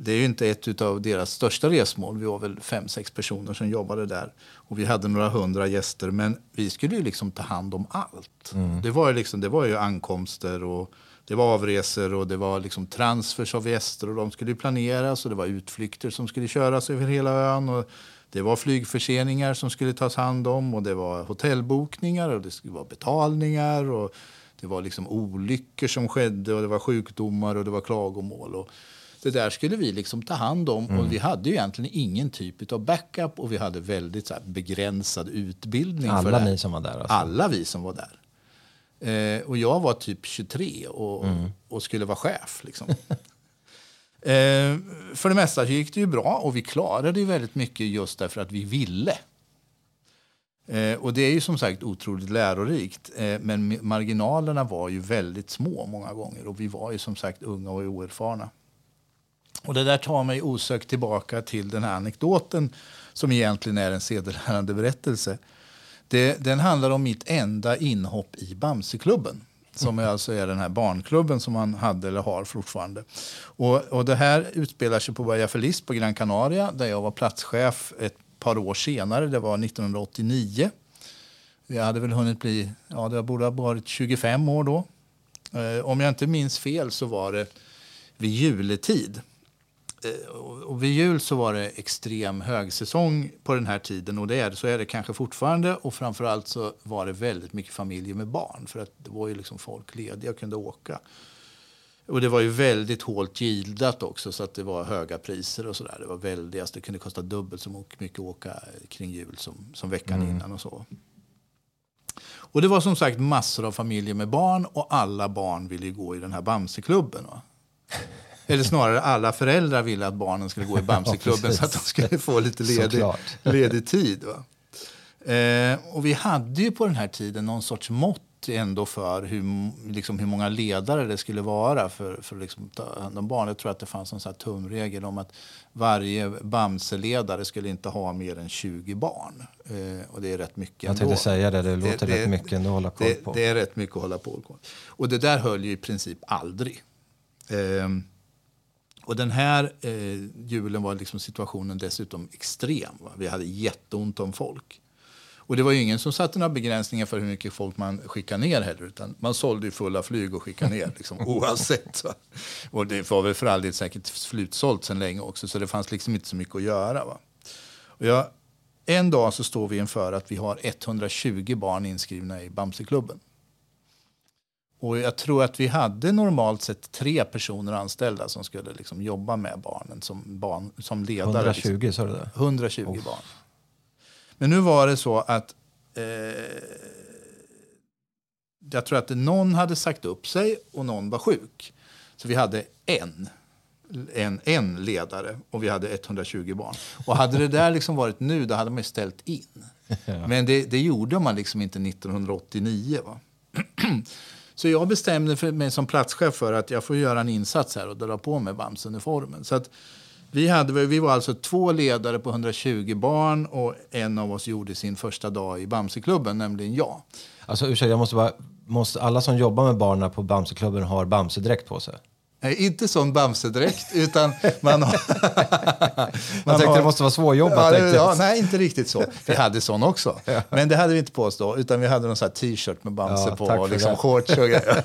Det är ju inte ett av deras största resmål. Vi var väl fem, sex personer som jobbade där. Och vi hade några hundra gäster. Men vi skulle ju liksom ta hand om allt. Mm. Det, var ju liksom, det var ju ankomster och det var avresor och det var liksom transfers av gäster. Och de skulle planeras och det var utflykter som skulle köras över hela ön. Och det var flygförseningar som skulle tas hand om och det var hotellbokningar och det skulle vara betalningar. Och det var liksom olyckor som skedde och det var sjukdomar och det var klagomål. Och det där skulle vi liksom ta hand om. Mm. Och vi hade ju egentligen ingen typ av backup och vi hade väldigt så begränsad utbildning. Alla ni som var där? Alltså. Alla vi som var där. Eh, och jag var typ 23 och, mm. och skulle vara chef. Liksom. eh, för det mesta gick det ju bra och vi klarade ju väldigt mycket just därför att vi ville. Eh, och det är ju som sagt otroligt lärorikt. Eh, men marginalerna var ju väldigt små många gånger och vi var ju som sagt unga och oerfarna. Och det där tar mig osökt tillbaka till den här anekdoten som egentligen är en sedelärande berättelse. Det, den handlar om mitt enda inhopp i Bamseklubben. Som är alltså är den här barnklubben som man hade eller har fortfarande. Och, och det här utspelar sig på Bahia Feliz på Gran Canaria där jag var platschef ett par år senare. Det var 1989. Jag hade väl hunnit bli, ja det borde ha varit 25 år då. Eh, om jag inte minns fel så var det vid juletid. Eh, och vid jul så var det extrem högsäsong på den här tiden och det är, så är det kanske fortfarande. Och framförallt så var det väldigt mycket familjer med barn för att det var ju liksom folk lediga och kunde åka. Och det var ju väldigt hårt gildat också så att det var höga priser och sådär. Det var väldigt, det kunde kosta dubbelt så mycket att åka kring jul som, som veckan mm. innan och så. Och det var som sagt massor av familjer med barn och alla barn ville gå i den här Bamseklubben. Eller snarare alla föräldrar ville att barnen skulle gå i Bamseklubben ja, så att de skulle få lite ledig, ledig tid. Va? Eh, och vi hade ju på den här tiden någon sorts mått ändå för hur, liksom hur många ledare det skulle vara för, för liksom ta hand om barn. Jag tror att det fanns en sån tumregel om att varje Bamseledare skulle inte ha mer än 20 barn. Eh, och det är rätt mycket Jag tänkte säga det, det låter det, rätt mycket ändå att hålla koll på. Det, det, är rätt mycket att hålla på Och det där höll ju i princip aldrig. Eh, och den här eh, julen var liksom situationen dessutom extrem. Va? Vi hade jätteont om folk. Och det var ingen som satte några begränsningar för hur mycket folk man skickade ner heller. Utan man sålde fulla flyg och skickade ner liksom, oavsett. Va? Och det var väl för all del säkert slutsålt sen länge också. Så det fanns liksom inte så mycket att göra. Va? Och jag, en dag så står vi inför att vi har 120 barn inskrivna i Bamseklubben. Och jag tror att vi hade normalt sett tre personer anställda som skulle liksom jobba med barnen som, barn, som ledare. 120 liksom. sa du det? 120 oh. barn. Men nu var det så att eh, jag tror att någon hade sagt upp sig och någon var sjuk. Så vi hade en, en, en ledare och vi hade 120 barn. Och hade det där liksom varit nu, då hade man ställt in. Men det, det, gjorde man liksom inte 1989. Va? Så jag bestämde mig som platschef för att jag får göra en insats här och dra på mig Bamse-uniformen. Så att vi, hade, vi var alltså två ledare på 120 barn och en av oss gjorde sin första dag i Bamseklubben, nämligen jag. Alltså ursäkta, jag måste bara, måste alla som jobbar med barnen på Bamseklubben har Bamsedräkt på sig? Nej, inte sån Bamsedräkt, utan man har... man tänkte har, det måste vara svårjobbat. Ja, ja, nej, inte riktigt så. Vi hade sån också. Ja. Men det hade vi inte på oss då, utan vi hade någon sån t-shirt med Bamse ja, på och liksom shorts och grejer.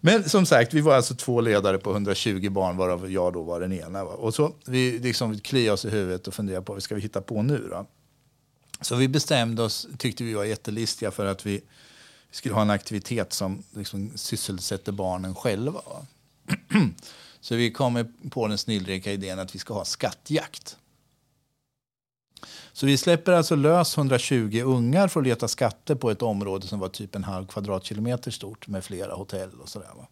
Men som sagt, vi var alltså två ledare på 120 barn, varav jag då var den ena. Va? Och så vi liksom kliade oss i huvudet och funderade på vad ska vi hitta på nu då? Så vi bestämde oss, tyckte vi var jättelistiga, för att vi vi skulle ha en aktivitet som liksom sysselsätter barnen själva. Så vi kom på den snillrika idén att vi ska ha skattjakt. Så vi släpper alltså lös 120 ungar för att leta skatter på ett område som var typ en halv kvadratkilometer stort med flera hotell och sådär. Va?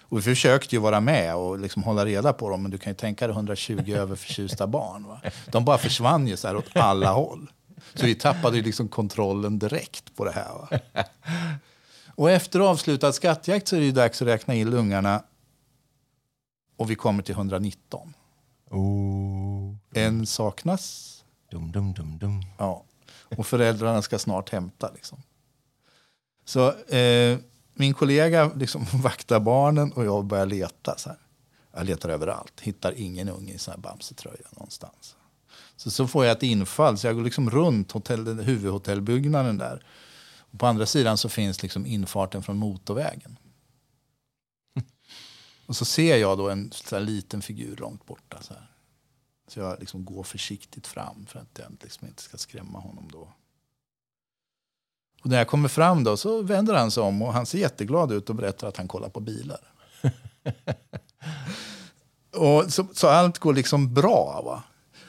Och vi försökte ju vara med och liksom hålla reda på dem, men du kan ju tänka dig 120 överförtjusta barn. Va? De bara försvann ju så här åt alla håll. Så vi tappade liksom kontrollen direkt på det här. Va? Och efter avslutad skattjakt så är det dags att räkna in ungarna. Och vi kommer till 119. Oh. En saknas. Dum, dum, dum, dum. Ja. Och föräldrarna ska snart hämta. Liksom. Så eh, min kollega liksom vaktar barnen och jag börjar leta. Så här. Jag letar överallt, hittar ingen unge i sån här Bamse-tröja någonstans. Så, så får jag ett infall, så jag går liksom runt hotell, huvudhotellbyggnaden där. Och på andra sidan så finns liksom infarten från motorvägen. Och så ser jag då en liten figur långt borta. Så, här. så jag liksom går försiktigt fram för att jag liksom inte ska skrämma honom då. Och när jag kommer fram då så vänder han sig om och han ser jätteglad ut och berättar att han kollar på bilar. och så, så, allt går liksom bra. Va?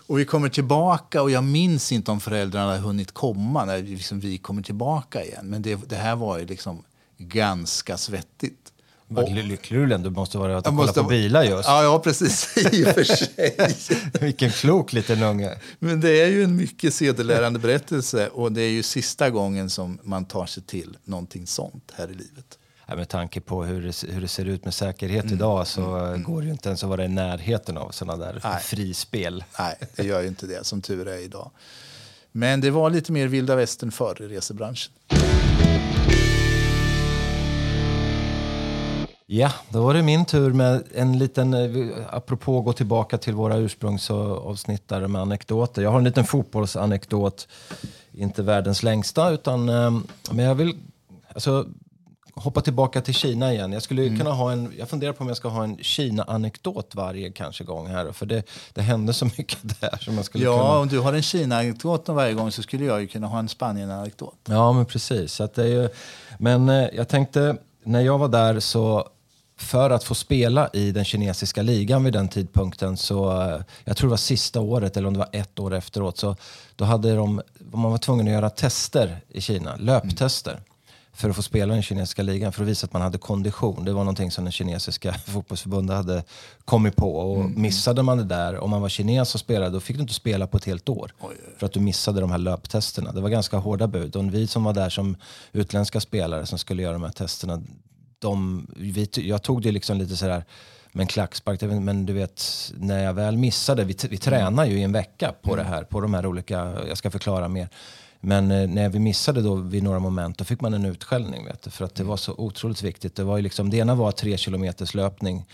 Och vi kommer tillbaka och jag minns inte om föräldrarna har hunnit komma när liksom vi kommer tillbaka igen. Men det, det här var ju liksom ganska svettigt. Vad lycklig du måste vara att du kollar på bilar just. Ja, ja precis. I och för sig. Vilken klok liten unge. Men det är ju en mycket sedelärande berättelse och det är ju sista gången som man tar sig till någonting sånt här i livet. Ja, med tanke på hur det, hur det ser ut med säkerhet mm. idag så mm. går det ju inte ens att vara i närheten av sådana där Nej. frispel. Nej, det gör ju inte det som tur är idag. Men det var lite mer vilda västern förr i resebranschen. Ja, då var det min tur med en liten, eh, apropå gå tillbaka till våra ursprungsavsnitt där med anekdoter. Jag har en liten fotbollsanekdot, inte världens längsta, utan, eh, men jag vill alltså, hoppa tillbaka till Kina igen. Jag skulle mm. kunna ha en, jag funderar på om jag ska ha en Kina-anekdot varje kanske gång här. För det, det hände så mycket där. Som man skulle ja, kunna... om du har en Kina-anekdot varje gång så skulle jag ju kunna ha en Spanien-anekdot. Ja, men precis. Så det är ju, men eh, jag tänkte, när jag var där så för att få spela i den kinesiska ligan vid den tidpunkten, så eh, jag tror det var sista året eller om det var ett år efteråt, så då hade de, man var tvungen att göra tester i Kina, löptester. Mm. För att få spela i den kinesiska ligan, för att visa att man hade kondition. Det var någonting som den kinesiska fotbollsförbundet hade kommit på. Och mm. Missade man det där, om man var kines och spelade, då fick du inte spela på ett helt år. Oj. För att du missade de här löptesterna. Det var ganska hårda bud. Och vi som var där som utländska spelare som skulle göra de här testerna, de, vi, jag tog det liksom lite sådär med en klackspark. Men du vet, när jag väl missade, vi, vi tränar ju i en vecka på mm. det här, på de här olika, jag ska förklara mer. Men eh, när vi missade då vid några moment, då fick man en utskällning. Vet du, för att det mm. var så otroligt viktigt. Det, var ju liksom, det ena var tre kilometers löpning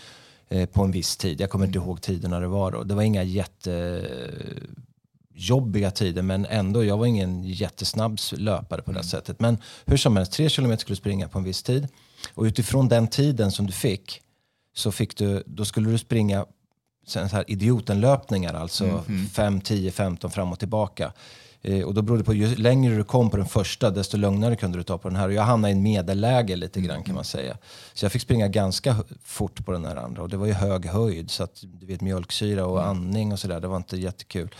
eh, på en viss tid. Jag kommer inte mm. ihåg tiderna det var då. Det var inga jättejobbiga tider, men ändå, jag var ingen jättesnabb löpare på det mm. sättet. Men hur som helst, tre kilometer skulle du springa på en viss tid. Och utifrån den tiden som du fick, så fick du, då skulle du springa så här idiotenlöpningar, alltså mm, 5, 10, 15 fram och tillbaka. Eh, och då beror det på, ju längre du kom på den första, desto lugnare kunde du ta på den här. Och jag hamnade i en medelläge lite grann kan man säga. Så jag fick springa ganska fort på den här andra. Och det var ju hög höjd, så att du vet mjölksyra och andning och sådär, det var inte jättekul.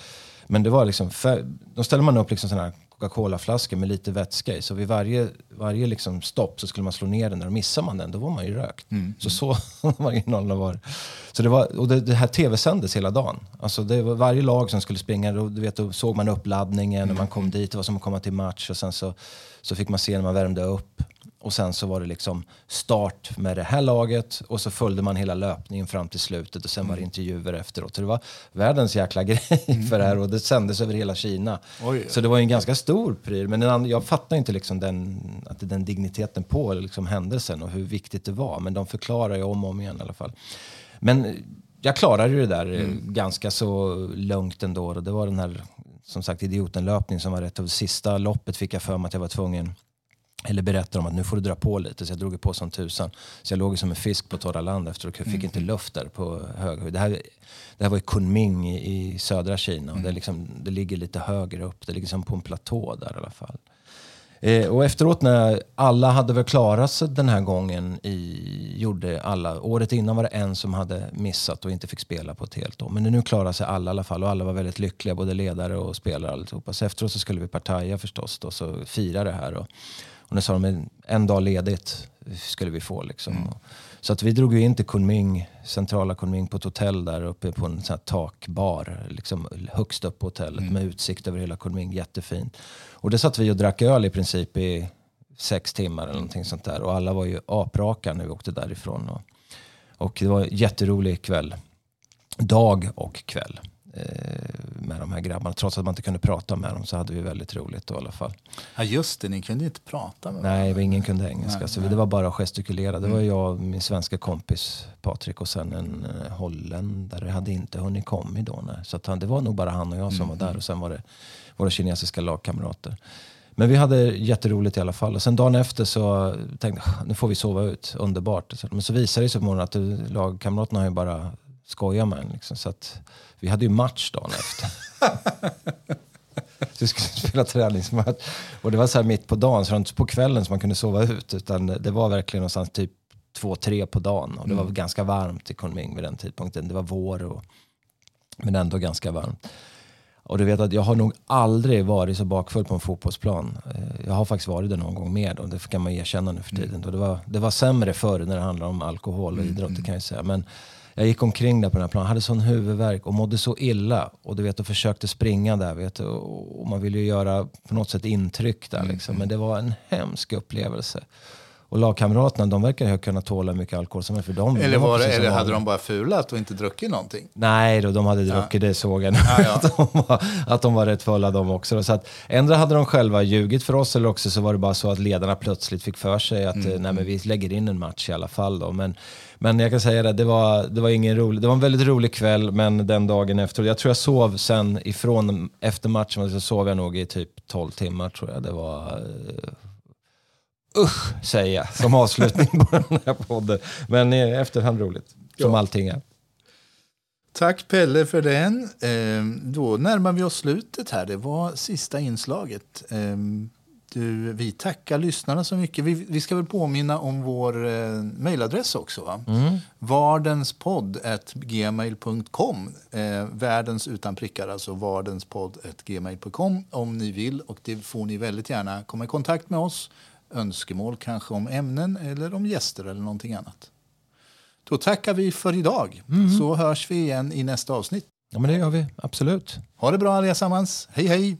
Men det var liksom, då ställer man upp liksom sådana här Coca-Cola-flaskor med lite vätska i. Så vid varje, varje liksom stopp så skulle man slå ner den där. Och missar man den, då var man ju rökt. Mm. Så så marginalerna var så det. Var, och det, det här tv-sändes hela dagen. Alltså det var varje lag som skulle springa, då, du vet, då såg man uppladdningen mm. när man kom dit. Det var som att komma till match. Och sen så, så fick man se när man värmde upp. Och sen så var det liksom start med det här laget och så följde man hela löpningen fram till slutet och sen var det mm. intervjuer efteråt. Så det var världens jäkla grej för det här och det sändes över hela Kina. Oj. Så det var en ganska stor pryl. Men jag fattar inte liksom den, att den digniteten på liksom händelsen och hur viktigt det var. Men de förklarar ju om och om igen i alla fall. Men jag klarade det där mm. ganska så lugnt ändå. Och det var den här som sagt idiotenlöpningen som var rätt. Och sista loppet fick jag för mig att jag var tvungen eller berättade om att nu får du dra på lite. Så jag drog på som tusan. Så jag låg som en fisk på torra land efteråt. Jag fick mm. inte luft där på hög det här, det här var i Kunming i, i södra Kina. Och det, mm. liksom, det ligger lite högre upp. Det ligger som på en platå där i alla fall. Eh, och efteråt när alla hade väl klarat sig den här gången, i, gjorde alla. Året innan var det en som hade missat och inte fick spela på ett helt år. Men nu klarade sig alla i alla fall och alla var väldigt lyckliga, både ledare och spelare allihopa. Så efteråt så skulle vi partaja förstås då, så fira det här. Och, och nu sa de en dag ledigt skulle vi få liksom. Mm. Så att vi drog in till Kunming, centrala Kunming på ett hotell där uppe på en sån takbar. Liksom högst upp på hotellet mm. med utsikt över hela Kunming. Jättefint. Och det satt vi och drack öl i princip i sex timmar eller någonting sånt där. Och alla var ju apraka när vi åkte därifrån. Och, och det var en jätterolig kväll. Dag och kväll. Eh, med de här grabbarna. Trots att man inte kunde prata med dem så hade vi väldigt roligt då, i alla fall. Ja just det, ni kunde inte prata med Nej, ingen kunde engelska. Nej, så nej. det var bara att gestikulera. Det var mm. jag min svenska kompis Patrik och sen en uh, holländare. hade inte hunnit komma då. Nej. Så han, det var nog bara han och jag som mm. var där och sen var det våra kinesiska lagkamrater. Men vi hade jätteroligt i alla fall. Och sen dagen efter så tänkte jag nu får vi sova ut, underbart. Men så visade det sig på morgonen att lagkamraterna har ju bara skojat med en. Liksom. Så att vi hade ju match dagen efter. så vi skulle spela träningsmatch. Och det var så här mitt på dagen, så det var inte på kvällen som man kunde sova ut. Utan det var verkligen någonstans typ två, tre på dagen. Och det var mm. ganska varmt i Kunming vid den tidpunkten. Det var vår, och, men ändå ganska varmt. Och du vet att jag har nog aldrig varit så bakfull på en fotbollsplan. Eh, jag har faktiskt varit det någon gång mer och det kan man erkänna nu för mm. tiden. Mm. det, var, det var sämre förr när det handlade om alkohol och mm, idrott, mm. kan jag säga. Men jag gick omkring där på den här planen, hade sån huvudvärk och mådde så illa. Och du vet, och försökte springa där. Vet du, och man ville ju göra på något sätt intryck där. Liksom. Men det var en hemsk upplevelse. Och lagkamraterna, de verkar ha kunnat tåla mycket alkohol som för dem. Eller, var det, eller hade de bara fulat och inte druckit någonting? Nej, då, de hade druckit, ja. det såg jag. Ja, ja. att, de var, att de var rätt fulla de också. Så att, ändå hade de själva ljugit för oss eller också så var det bara så att ledarna plötsligt fick för sig att mm. nej, men vi lägger in en match i alla fall. Då. Men, men jag kan säga det, det var, det var ingen rolig, det var en väldigt rolig kväll, men den dagen efter, jag tror jag sov sen ifrån, efter matchen, så sov jag nog i typ 12 timmar tror jag. Det var usch, säger jag som avslutning på den här podden. Men i efterhand roligt, som ja. allting är. Tack Pelle för den. Ehm, då närmar vi oss slutet här. Det var sista inslaget. Ehm, du, vi tackar lyssnarna så mycket. Vi, vi ska väl påminna om vår eh, mejladress också. Va? Mm. Vardenspodd.gmail.com. Eh, världens utan prickar, alltså vardenspodd.gmail.com om ni vill. Och det får ni väldigt gärna komma i kontakt med oss önskemål kanske om ämnen eller om gäster eller någonting annat. Då tackar vi för idag. Mm. Så hörs vi igen i nästa avsnitt. Ja, men det gör vi. Absolut. Ha det bra allesammans. Hej, hej!